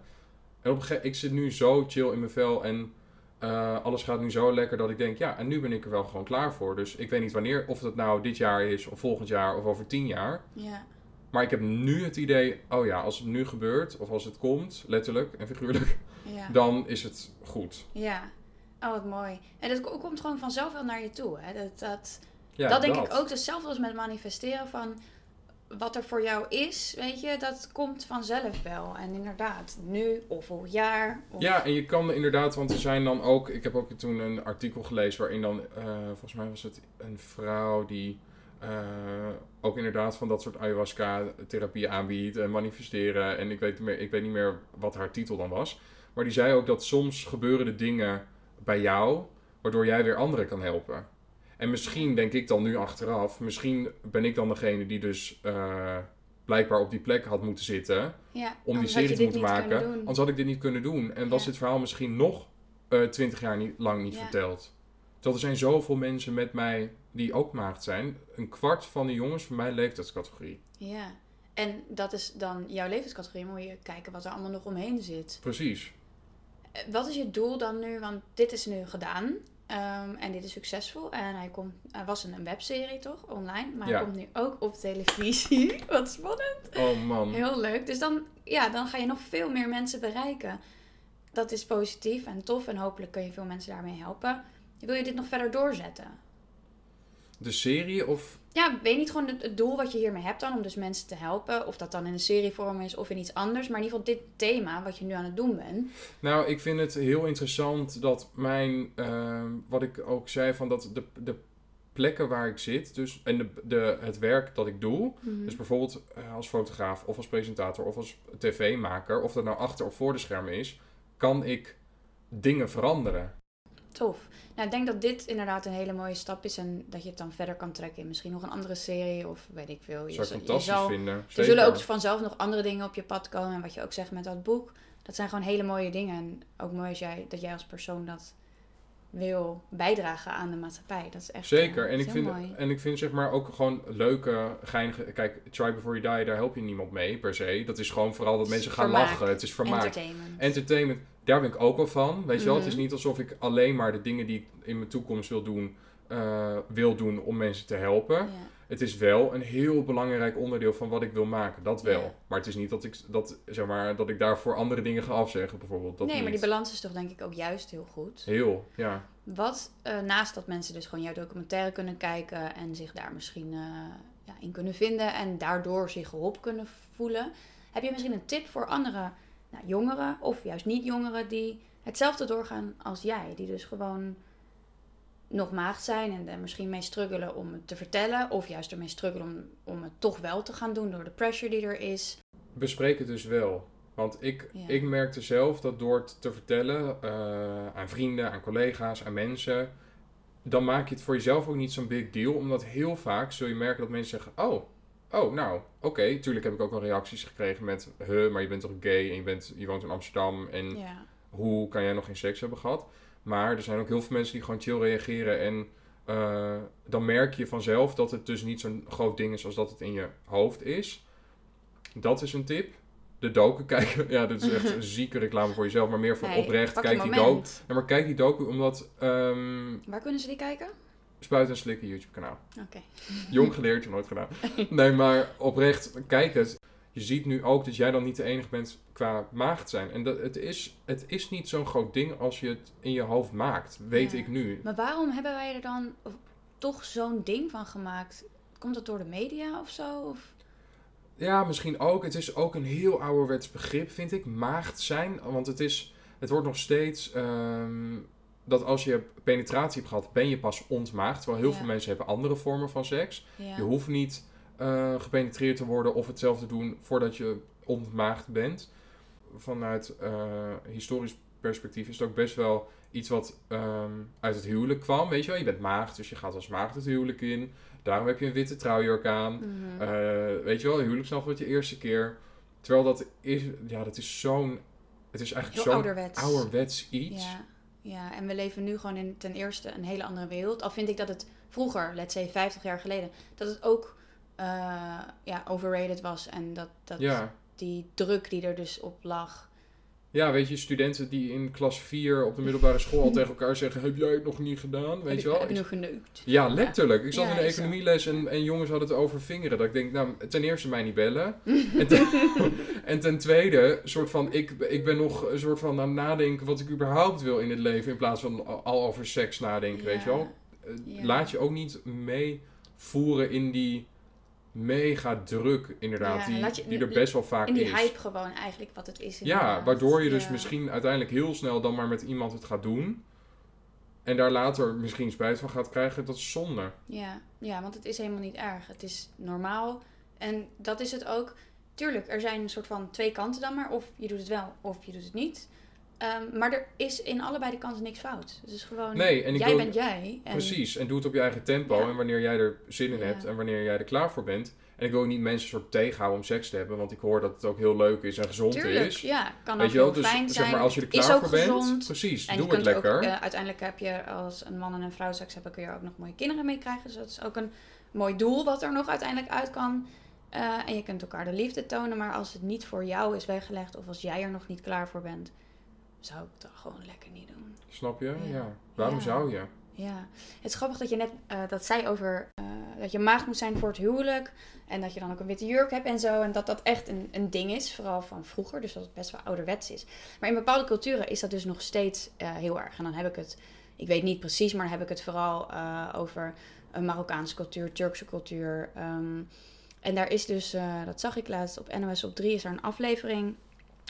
En op een gegeven ik zit nu zo chill in mijn vel en eh, alles gaat nu zo lekker dat ik denk, ja, en nu ben ik er wel gewoon klaar voor. Dus ik weet niet wanneer, of dat nou dit jaar is, of volgend jaar, of over tien jaar. Ja. Maar ik heb nu het idee, oh ja, als het nu gebeurt, of als het komt, letterlijk en figuurlijk, Ja. dan is het goed. Ja. Oh, wat mooi. En dat ko- komt gewoon vanzelf wel naar je toe. Hè? Dat, dat, Ja, dat denk ik ook. Hetzelfde als met manifesteren van wat er voor jou is, weet je, dat komt vanzelf wel. En inderdaad, nu of volgend jaar. Of... Ja, en je kan inderdaad, want er zijn dan ook, ik heb ook toen een artikel gelezen waarin dan, eh, volgens mij was het een vrouw die eh, ook inderdaad van dat soort ayahuasca-therapie aanbiedt en manifesteren. En ik weet, meer, ik weet niet meer wat haar titel dan was. Maar die zei ook dat soms gebeuren de dingen bij jou, waardoor jij weer anderen kan helpen. En misschien denk ik dan nu achteraf, misschien ben ik dan degene die dus eh, blijkbaar op die plek had moeten zitten Ja, om die serie te moeten maken. Anders had ik dit niet kunnen doen. En was Ja. dit verhaal misschien nog eh, twintig jaar niet, lang niet Ja. verteld. Terwijl er zijn zoveel mensen met mij die ook maagd zijn. Een kwart van de jongens van mijn leeftijdscategorie. Ja. En dat is dan jouw levenscategorie. Moet je kijken wat er allemaal nog omheen zit. Precies. Eh, Wat is je doel dan nu? Want dit is nu gedaan. Ehm, en dit is succesvol. En hij, komt, hij was een, een webserie toch? Online. Maar Ja. hij komt nu ook op televisie. Wat spannend. Oh man. Heel leuk. Dus dan, ja, dan ga je nog veel meer mensen bereiken. Dat is positief en tof. En hopelijk kun je veel mensen daarmee helpen. Wil je dit nog verder doorzetten? De serie of... Ja, weet niet gewoon het, het doel wat je hiermee hebt dan. Om dus mensen te helpen. Of dat dan in een serievorm is of in iets anders. Maar in ieder geval dit thema wat je nu aan het doen bent. Nou, ik vind het heel interessant dat mijn... eh, wat ik ook zei, van dat de, de plekken waar ik zit... Dus, en de, de, het werk dat ik doe... Mhm. Dus bijvoorbeeld eh, als fotograaf of als presentator of als tv-maker, of dat nou achter of voor de schermen is, kan ik dingen veranderen. Tof. Nou, ik denk dat dit inderdaad een hele mooie stap is. En dat je het dan verder kan trekken in misschien nog een andere serie. Of weet ik veel. Je zou je fantastisch zal- vinden. Er zullen ook vanzelf nog andere dingen op je pad komen. En wat je ook zegt met dat boek. Dat zijn gewoon hele mooie dingen. En ook mooi als jij, dat jij als persoon dat wil bijdragen aan de maatschappij. Dat is echt Zeker. eh, En ik, vind, mooi. en ik vind zeg maar ook gewoon leuke, geinige... Kijk, Try Before You Die, daar help je niemand mee per se. Dat is gewoon vooral dat mensen gaan vermaak. lachen. Het is vermaak. Entertainment. Entertainment, daar ben ik ook wel van. Weet je wel, het is Mhm. niet alsof ik alleen maar de dingen die ik in mijn toekomst wil doen, eh, wil doen om mensen te helpen. ja. Het is wel een heel belangrijk onderdeel van wat ik wil maken. Dat wel. Ja. Maar het is niet dat ik, dat, zeg maar, dat ik daarvoor andere dingen ga afzeggen, bijvoorbeeld. Dat nee, maar die balans is toch denk ik ook juist heel goed. Heel, ja. Wat, eh, naast dat mensen dus gewoon jouw documentaire kunnen kijken en zich daar misschien eh, ja, in kunnen vinden en daardoor zich geholpen kunnen voelen, heb je misschien een tip voor andere nou, jongeren of juist niet jongeren die hetzelfde doorgaan als jij, die dus gewoon nog maagd zijn en er misschien mee struggelen om het te vertellen, of juist ermee struggelen om, om het toch wel te gaan doen door de pressure die er is. Bespreek het dus wel. Want ik, Ja. ik merkte zelf dat door het te vertellen eh, aan vrienden, aan collega's, aan mensen, dan maak je het voor jezelf ook niet zo'n big deal. Omdat heel vaak zul je merken dat mensen zeggen, oh, oh nou, oké. Tuurlijk heb ik ook wel reacties gekregen met, huh, maar je bent toch gay en je, bent, je woont in Amsterdam en Ja, hoe kan jij nog geen seks hebben gehad? Maar er zijn ook heel veel mensen die gewoon chill reageren. En eh, dan merk je vanzelf dat het dus niet zo'n groot ding is als dat het in je hoofd is. Dat is een tip. De docu kijken. Ja, dit is echt een zieke reclame voor jezelf. Maar meer van Nee, oprecht. Kijk die docu. Ja, maar kijk die docu omdat... ehm Waar kunnen ze die kijken? Spuit en slikken YouTube kanaal. Oké. Jong geleerd, nooit gedaan. Nee, maar oprecht, kijk het. Je ziet nu ook dat jij dan niet de enige bent qua maagd zijn. En dat, het, is, het is niet zo'n groot ding als je het in je hoofd maakt. Weet Ja. ik nu. Maar waarom hebben wij er dan toch zo'n ding van gemaakt? Komt dat door de media of zo? Of? Ja, misschien ook. Het is ook een heel ouderwets begrip, vind ik. Maagd zijn. Want het, is, het wordt nog steeds ehm, dat als je penetratie hebt gehad, ben je pas ontmaagd. Terwijl heel Ja. veel mensen hebben andere vormen van seks. Ja. Je hoeft niet eh, gepenetreerd te worden of hetzelfde doen voordat je ontmaagd bent. Vanuit eh, historisch perspectief is het ook best wel iets wat ehm, uit het huwelijk kwam. Weet je wel, je bent maagd, dus je gaat als maagd het huwelijk in. Daarom heb je een witte trouwjurk aan. Eh, weet je wel, huwelijksnacht wordt je eerste keer. Terwijl dat is, ja, dat is zo'n, het is eigenlijk zo'n ouderwets. ouderwets iets. Ja, ja, en we leven nu gewoon in ten eerste een hele andere wereld. Al vind ik dat het vroeger, let's say 50 jaar geleden, dat het ook eh, ja, overrated was. En dat, dat Ja. die druk die er dus op lag. Ja, weet je, studenten die in klas 4 op de middelbare school al tegen elkaar zeggen: Heb jij het nog niet gedaan? Weet heb, je wel? heb Ik- nog geneukt? Ja, letterlijk. Ik zat Ja, in de economieles en, en jongens hadden het over vingeren. Dat ik denk, nou, ten eerste mij niet bellen. en, ten, en ten tweede, soort van, ik, ik ben nog een soort van aan het nadenken wat ik überhaupt wil in het leven. In plaats van al- over seks nadenken, weet je wel. Eh, Ja. Laat je ook niet meevoeren in die mega druk, inderdaad. Ja, die, je- die er best wel vaak In die is. hype gewoon eigenlijk wat het is. Ja, waardoor je dus Ja. misschien uiteindelijk heel snel dan maar met iemand het gaat doen. En daar later misschien spijt van gaat krijgen. Dat is zonde. Ja, ja, want het is helemaal niet erg. Het is normaal. En dat is het ook. Tuurlijk, er zijn een soort van twee kanten dan maar. Of je doet het wel, of je doet het niet. Ehm, maar er is in allebei de kanten niks fout. Het is gewoon, Nee, en jij wil- bent jij. En Precies, en doe het op je eigen tempo Ja. en wanneer jij er zin in Ja. hebt en wanneer jij er klaar voor bent. En ik wil ook niet mensen soort tegenhouden om seks te hebben, want ik hoor dat het ook heel leuk is en gezond Tuurlijk, is. ja, kan Weet ook heel dus fijn zijn. zeg maar als je er is klaar ook voor bent, gezond. precies, En doe het lekker. Ook, eh, uiteindelijk heb je als een man en een vrouw seks hebben, kun je ook nog mooie kinderen mee krijgen. Dus dat is ook een mooi doel wat er nog uiteindelijk uit kan. Eh, en je kunt elkaar de liefde tonen, maar als het niet voor jou is weggelegd of als jij er nog niet klaar voor bent, zou ik het dan gewoon lekker niet doen. Snap je? Ja. Ja. Waarom Ja. zou je? Ja, het is grappig dat je net eh, dat zei over eh, dat je maagd moet zijn voor het huwelijk. En dat je dan ook een witte jurk hebt en zo. En dat dat echt een, een ding is, vooral van vroeger. Dus dat het best wel ouderwets is. Maar in bepaalde culturen is dat dus nog steeds eh, heel erg. En dan heb ik het, ik weet niet precies, maar dan heb ik het vooral over een Marokkaanse cultuur, Turkse cultuur. ehm, en daar is dus, dat zag ik laatst op NOS op 3, is er een aflevering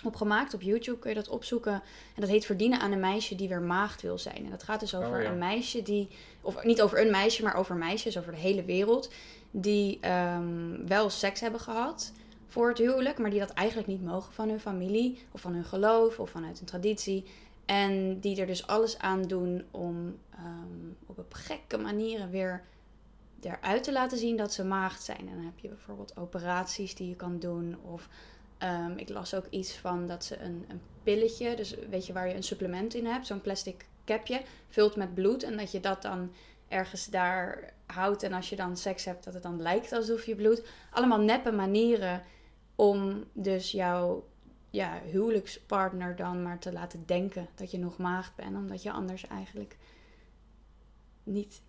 op gemaakt. Op YouTube kun je dat opzoeken. En dat heet Verdienen aan een meisje die weer maagd wil zijn. En dat gaat dus over Oh, ja. een meisje die, of niet over een meisje, maar over meisjes over de hele wereld. Die ehm, wel seks hebben gehad voor het huwelijk, maar die dat eigenlijk niet mogen van hun familie of van hun geloof of vanuit een traditie. En die er dus alles aan doen om ehm, op een gekke manieren weer eruit te laten zien dat ze maagd zijn. En dan heb je bijvoorbeeld operaties die je kan doen. Of ehm, ik las ook iets van dat ze een, een pilletje, dus weet je waar je een supplement in hebt, zo'n plastic capje, vult met bloed. En dat je dat dan ergens daar houdt. En als je dan seks hebt, dat het dan lijkt alsof je bloed. Allemaal neppe manieren om dus jouw ja, huwelijkspartner dan maar te laten denken dat je nog maagd bent. Omdat je anders eigenlijk niet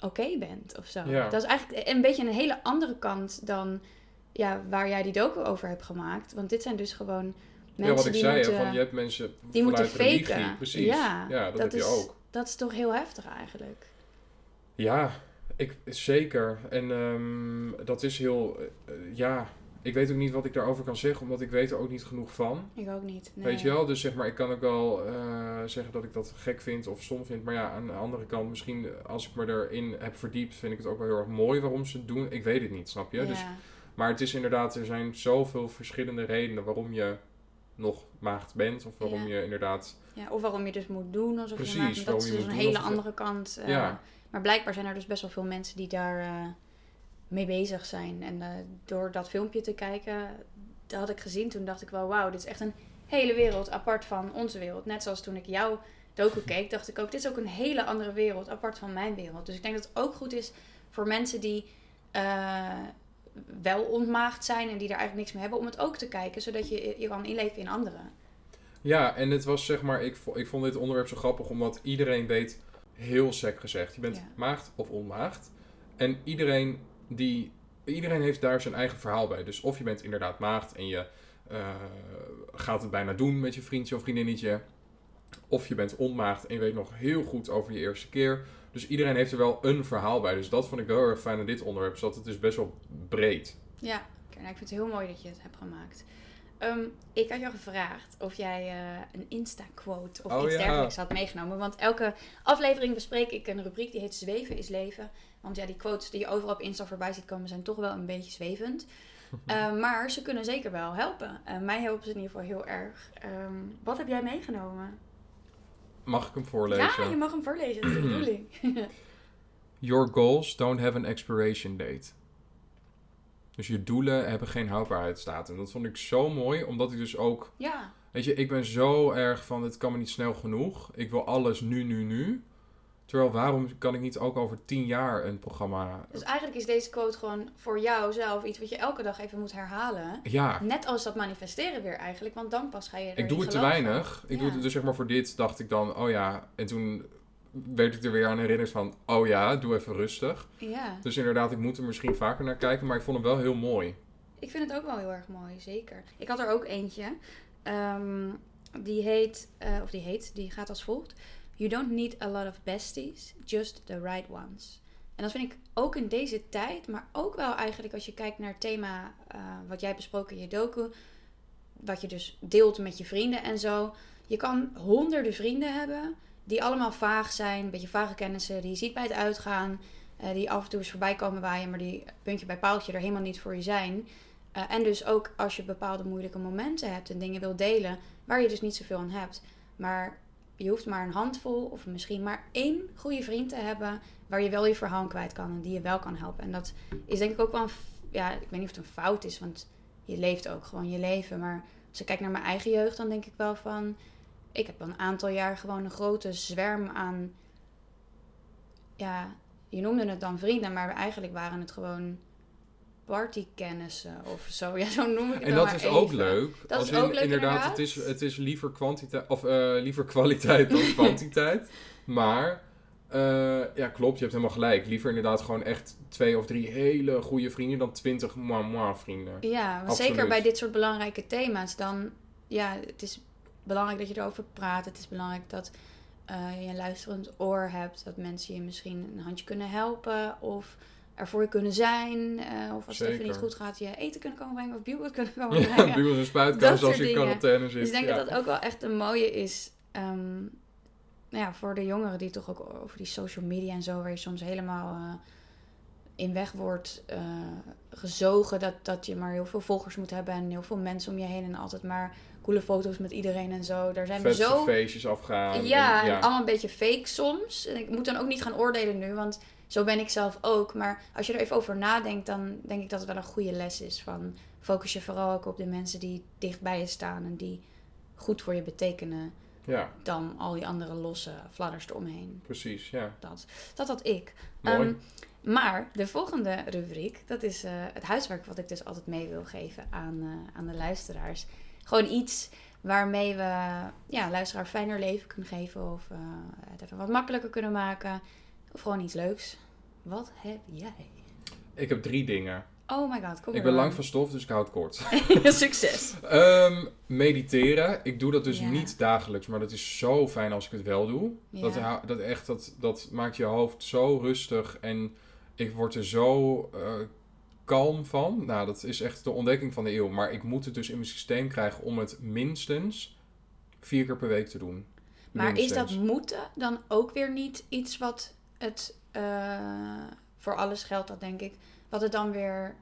oké bent of zo. Ja. Dat is eigenlijk een beetje een hele andere kant dan ja, waar jij die docu over hebt gemaakt. Want dit zijn dus gewoon mensen ja, wat ik die zei, moeten... van je hebt mensen die moeten faken. Precies. Ja, Ja, dat, dat heb is- je ook. Dat is toch heel heftig eigenlijk. Ja, ik, zeker. En ehm, dat is heel, eh, ja, ik weet ook niet wat ik daarover kan zeggen, omdat ik weet er ook niet genoeg van. Ik ook niet. Nee. Weet je wel? Dus zeg maar, ik kan ook wel eh, zeggen dat ik dat gek vind of stom vind. Maar ja, aan de andere kant, misschien als ik me erin heb verdiept, vind ik het ook wel heel erg mooi waarom ze het doen. Ik weet het niet, snap je? Ja. Dus, maar het is inderdaad, er zijn zoveel verschillende redenen waarom je nog maagd bent. Of waarom Ja. je inderdaad... Ja, of waarom je dus moet doen alsof Precies, je. Dat is dus een hele andere kant. eh, Ja. Maar blijkbaar zijn er dus best wel veel mensen die daar eh, mee bezig zijn. En eh, door dat filmpje te kijken, dat had ik gezien. Toen dacht ik wel, wauw, dit is echt een hele wereld apart van onze wereld. Net zoals toen ik jouw docu keek, dacht ik ook, dit is ook een hele andere wereld apart van mijn wereld. Dus ik denk dat het ook goed is voor mensen die wel ontmaagd zijn en die daar eigenlijk niks mee hebben, om het ook te kijken, zodat je je kan inleven in anderen. Ja, en het was zeg maar, ik, ik vond dit onderwerp zo grappig, omdat iedereen weet, heel sec gezegd, je bent Ja. maagd of onmaagd. En iedereen, die, iedereen heeft daar zijn eigen verhaal bij. Dus of je bent inderdaad maagd en je eh, gaat het bijna doen met je vriendje of vriendinnetje. Of je bent onmaagd en je weet nog heel goed over je eerste keer. Dus iedereen heeft er wel een verhaal bij. Dus dat vond ik wel heel erg fijn aan dit onderwerp. Zodat het is best wel breed. Ja, nou, ik vind het heel mooi dat je het hebt gemaakt. Ehm, ik had jou gevraagd of jij eh, een Insta-quote of Oh, iets ja. dergelijks had meegenomen. Want elke aflevering bespreek ik een rubriek die heet Zweven is leven. Want ja, die quotes die je overal op Insta voorbij ziet komen zijn toch wel een beetje zwevend. Eh, maar ze kunnen zeker wel helpen. Eh, mij helpen ze in ieder geval heel erg. Ehm, wat heb jij meegenomen? Mag ik hem voorlezen? Ja, je mag hem voorlezen. Dat is de bedoeling. Your goals don't have an expiration date. Dus je doelen hebben geen houdbaarheidsdatum. Dat vond ik zo mooi, omdat ik dus ook... ja, Weet je, ik ben zo erg van, het kan me niet snel genoeg. Ik wil alles nu, nu, nu. Terwijl, waarom kan ik niet ook over tien jaar een programma... dus eigenlijk is deze quote gewoon voor jou zelf iets wat je elke dag even moet herhalen. Ja, Net als dat manifesteren weer eigenlijk, want dan pas ga je erin ik doe het te weinig. Ik Ja. doe het dus zeg maar voor dit, dacht ik dan, oh ja. En toen werd ik er weer aan herinnerd van, oh ja, doe even rustig. Ja, Dus inderdaad, ik moet er misschien vaker naar kijken, maar ik vond hem wel heel mooi. ik vind het ook wel heel erg mooi, zeker. Ik had er ook eentje. ehm, die heet, eh, of die heet, die gaat als volgt. You don't need a lot of besties, just the right ones. En dat vind ik ook in deze tijd, maar ook wel eigenlijk als je kijkt naar het thema eh, wat jij besproken in je docu. Wat je dus deelt met je vrienden en zo. Je kan honderden vrienden hebben die allemaal vaag zijn, een beetje vage kennissen, die je ziet bij het uitgaan. eh, die af en toe eens voorbij komen waaien, maar die puntje bij paaltje er helemaal niet voor je zijn. Eh, en dus ook als je bepaalde moeilijke momenten hebt en dingen wil delen, waar je dus niet zoveel aan hebt. Maar je hoeft maar een handvol of misschien maar één goede vriend te hebben waar je wel je verhaal kwijt kan en die je wel kan helpen. En dat is denk ik ook wel een, ja, ik weet niet of het een fout is, want je leeft ook gewoon je leven. Maar als ik kijk naar mijn eigen jeugd, dan denk ik wel van, ik heb al een aantal jaar gewoon een grote zwerm aan, ja, je noemde het dan vrienden, maar eigenlijk waren het gewoon partykennissen of zo. Ja, zo noem ik het En dat maar is ook leuk. Dat Als is ook leuk, inderdaad, inderdaad. Het, is, het is liever kwantiteit of eh, liever kwaliteit dan kwantiteit. Maar eh, ja, klopt, je hebt helemaal gelijk. Liever inderdaad gewoon echt twee of drie hele goede vrienden dan twintig moi vrienden. Ja, want Absoluut. zeker bij dit soort belangrijke thema's, dan ja, het is belangrijk dat je erover praat. Het is belangrijk dat eh, je een luisterend oor hebt, dat mensen je misschien een handje kunnen helpen of er voor je kunnen zijn. eh, of als het even niet goed gaat, je eten kunnen komen brengen of buurt kunnen komen Ja, brengen. buren en Dat spuitkast als je in quarantaine zit. Dus ik denk ja. dat dat ook wel echt een mooie is. ehm, nou ja, voor de jongeren die toch ook over die social media en zo, waar je soms helemaal eh, in weg wordt eh, gezogen. Dat, dat je maar heel veel volgers moet hebben en heel veel mensen om je heen en altijd maar coole foto's met iedereen en zo. Daar zijn we zo. feestjes afgaan. Ja, en- en allemaal een beetje fake soms. En ik moet dan ook niet gaan oordelen nu, want zo ben ik zelf ook. Maar als je er even over nadenkt, dan denk ik dat het wel een goede les is. Van focus je vooral ook op de mensen die dicht bij je staan en die goed voor je betekenen. ja, Dan al die andere losse fladders eromheen. precies, ja. Dat, dat had ik. Mooi. Ehm, maar de volgende rubriek, dat is eh, het huiswerk wat ik dus altijd mee wil geven aan, eh, aan de luisteraars. Gewoon iets waarmee we ja, luisteraar fijner leven kunnen geven of eh, het even wat makkelijker kunnen maken. Of gewoon iets leuks. Wat heb jij? Ik heb drie dingen. Oh my god, kom Ik ben lang van stof, dus ik hou het kort. Succes. Ehm, mediteren. Ik doe dat dus Ja. niet dagelijks, maar dat is zo fijn als ik het wel doe. Ja. Dat, dat, echt, dat, dat maakt je hoofd zo rustig en ik word er zo eh, kalm van. Nou, dat is echt de ontdekking van de eeuw. Maar ik moet het dus in mijn systeem krijgen om het minstens vier keer per week te doen. Maar is dat moeten dan ook weer niet iets wat het eh, voor alles geldt, dat denk ik, wat het dan weer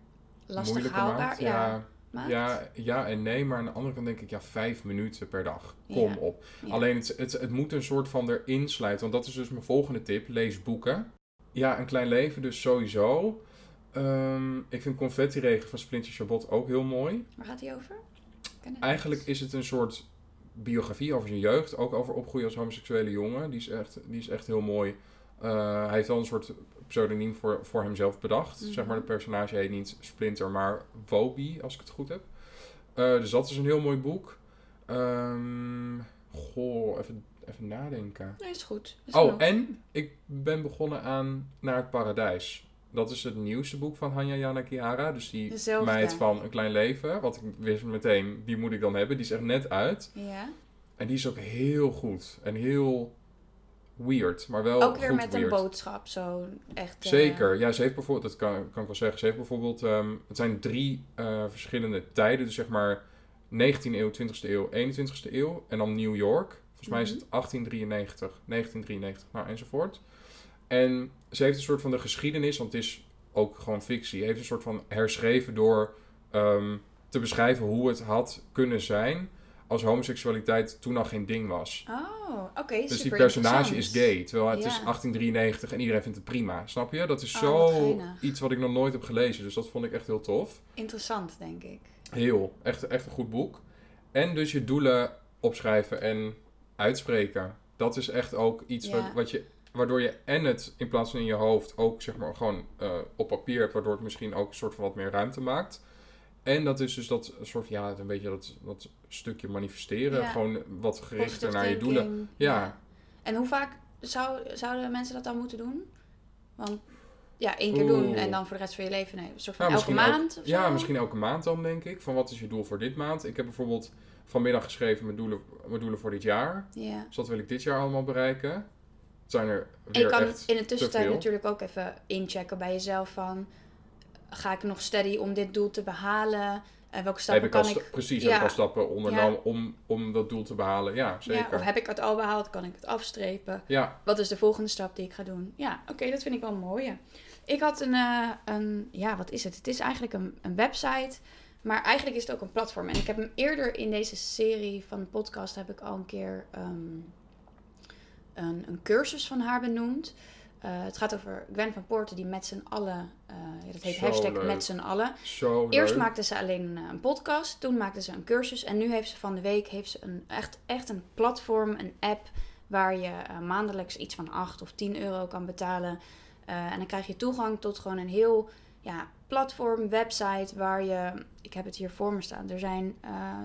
lastig Moeilijker haalbaar maakt? ja, Ja, maakt? ja, ja en nee, maar aan de andere kant denk ik, ja, vijf minuten per dag. Kom Ja. op. Ja. Alleen het, het, het moet een soort van erin sluiten. Want dat is dus mijn volgende tip. Lees boeken. Ja, een klein leven dus sowieso. Ehm, ik vind Confetti Regen van Splinter Chabot ook heel mooi. Waar gaat die over? Eigenlijk is het een soort biografie over zijn jeugd. Ook over opgroeien als homoseksuele jongen. Die is echt, die is echt heel mooi. Eh, hij heeft wel een soort pseudoniem voor, voor hemzelf bedacht. Mhm. Zeg maar, de personage heet niet Splinter, maar Wobi, als ik het goed heb. Eh, dus dat is een heel mooi boek. Ehm, goh, even, even nadenken. Nee, is goed. Is Oh, genoeg. en ik ben begonnen aan Naar het Paradijs. Dat is het nieuwste boek van Hanya Yana Kihara. Dus die Dezelfde. meid van Een Klein Leven. Wat ik wist meteen, die moet ik dan hebben. Die is echt net uit. Ja. En die is ook heel goed. En heel weird. Maar wel Ook weer goed met weird. een boodschap, zo echt. eh, Zeker. Ja, ze heeft bijvoorbeeld, dat kan, kan ik wel zeggen. Ze heeft bijvoorbeeld, ehm, het zijn drie eh, verschillende tijden. Dus zeg maar 19e eeuw, 20e eeuw, 21e eeuw. En dan New York. Volgens mij is Mhm. het 1893, 1993, nou enzovoort. En ze heeft een soort van de geschiedenis, want het is ook gewoon fictie. Heeft een soort van herschreven door ehm, te beschrijven hoe het had kunnen zijn als homoseksualiteit toen al geen ding was. Oh, oké. Dus die personage is gay, terwijl het is Ja. 1893 en iedereen vindt het prima. Snap je? Dat is Oh, zo wat iets wat ik nog nooit heb gelezen, dus dat vond ik echt heel tof. Interessant, denk ik. Heel, echt, echt een goed boek. En dus je doelen opschrijven en uitspreken. Dat is echt ook iets Ja. wat, wat je, waardoor je en het in plaats van in je hoofd ook zeg maar gewoon eh, op papier hebt, waardoor het misschien ook een soort van wat meer ruimte maakt. En dat is dus dat soort, ja, een beetje dat, dat stukje manifesteren. Ja. Gewoon wat gerichter Positive naar je thinking, doelen. Ja. En hoe vaak zou, zouden mensen dat dan moeten doen? Want ja, één keer Oeh. doen en dan voor de rest van je leven. Nee, een soort van Ja, elke maand? Ja, misschien elke maand dan, denk ik. Van wat is je doel voor dit maand? Ik heb bijvoorbeeld vanmiddag geschreven mijn doelen, mijn doelen voor dit jaar. Ja. Dus wat wil ik dit jaar allemaal bereiken? Het zijn er weer En je kan echt in de tussentijd natuurlijk ook even inchecken bij jezelf van... Ga ik nog steady om dit doel te behalen? En welke stappen heb ik al kan ik... precies ja. heb ik al stappen ondernomen om, om dat doel te behalen. Ja, zeker. Ja, of heb ik het al behaald? Kan ik het afstrepen? Ja, Wat is de volgende stap die ik ga doen? Ja, oké, dat vind ik wel een mooie. Ik had een, eh, een, ja, wat is het? Het is eigenlijk een, een website, maar eigenlijk is het ook een platform. En ik heb hem eerder in deze serie van de podcast heb ik al een keer ehm, een, een cursus van haar benoemd. Eh, het gaat over Gwen van Poorten die met z'n allen, eh, ja, dat heet Zo hashtag leuk. met z'n allen. zo Eerst leuk. maakte ze alleen eh, een podcast, toen maakte ze een cursus en nu heeft ze van de week heeft ze een, echt, echt een platform, een app waar je maandelijks iets van 8 of 10 euro kan betalen. En dan krijg je toegang tot gewoon een heel ja, platform, website waar je, ik heb het hier voor me staan, er zijn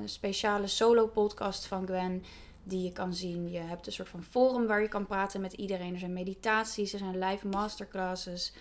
speciale solo podcasts van Gwen die je kan zien. Je hebt een soort van forum waar je kan praten met iedereen. Er zijn meditaties, er zijn live masterclasses,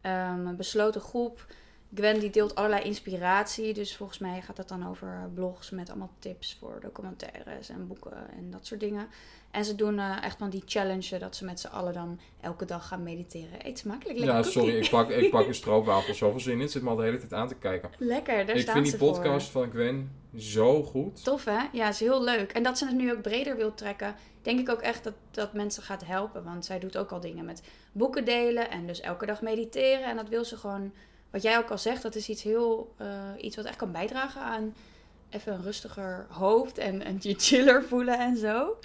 ehm, een besloten groep. Gwen die deelt allerlei inspiratie. Dus volgens mij gaat het dan over blogs met allemaal tips voor documentaires en boeken en dat soort dingen. En ze doen eh, echt van die challenge dat ze met z'n allen dan elke dag gaan mediteren. Eet smakelijk. Lekker Ja, cookie. sorry, ik pak, ik pak een stroopwafel. Zoveel zin in. Zit me al de hele tijd aan te kijken. Lekker, daar ik staan vind ze die podcast van Gwen zo goed. Tof hè? Ja, is heel leuk. En dat ze het nu ook breder wil trekken, denk ik ook echt dat, dat mensen gaat helpen. Want zij doet ook al dingen met boeken delen en dus elke dag mediteren. En dat wil ze gewoon, wat jij ook al zegt, dat is iets heel, eh, iets wat echt kan bijdragen aan even een rustiger hoofd en, en je chiller voelen en zo.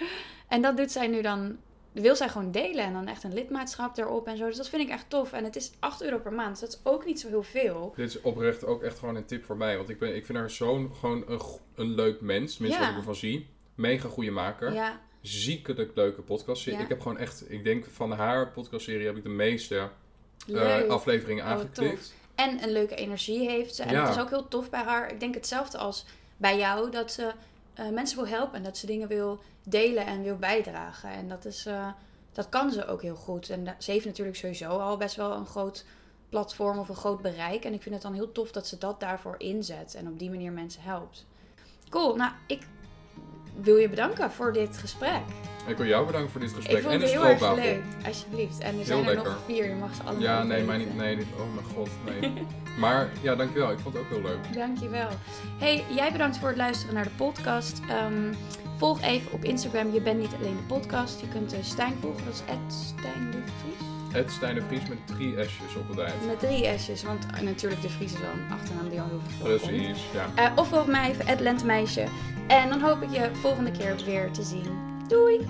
En dat doet zij nu dan, wil zij gewoon delen en dan echt een lidmaatschap erop en zo. Dus dat vind ik echt tof. En het is 8 euro per maand, dus dat is ook niet zo heel veel. Dit is oprecht ook echt gewoon een tip voor mij. Want ik, ben, ik vind haar zo'n gewoon een, een leuk mens. Tenminste, Ja. wat ik ervan zie. Mega goede maker. Ja, Ziekelijk leuke podcast. Ja. Ik heb gewoon echt, ik denk van haar podcastserie heb ik de meeste leuk. afleveringen Oh, aangeklikt. En een leuke energie heeft ze. En Ja. het is ook heel tof bij haar. Ik denk hetzelfde als bij jou. Dat ze eh, mensen wil helpen. En dat ze dingen wil delen en wil bijdragen. En dat, is, eh, dat kan ze ook heel goed. En ze heeft natuurlijk sowieso al best wel een groot platform of een groot bereik. En ik vind het dan heel tof dat ze dat daarvoor inzet en op die manier mensen helpt. Cool, nou ik wil je bedanken voor dit gesprek. Ik wil jou bedanken voor dit gesprek. Ik vond en het heel erg leuk, alsjeblieft. En er zijn er lekker. nog vier, je mag ze allemaal Ja, nee, mij niet. Nee, dit, oh mijn god, nee. maar ja, dankjewel. Ik vond het ook heel leuk. Dankjewel. Hey, jij bedankt voor het luisteren naar de podcast. Ehm, volg even op Instagram, je bent niet alleen de podcast. Je kunt eh, Stijn volgen, dat is Stijn de Vries. Het Stijn de Vries met drie S'jes op het eind. Met drie S'jes, want eh, natuurlijk de Vries is wel een achternaam die al heel veel voorkomt. Precies, ja. Eh, of volg mij even, Lentemeisje. En dan hoop ik je volgende keer weer te zien. Doei!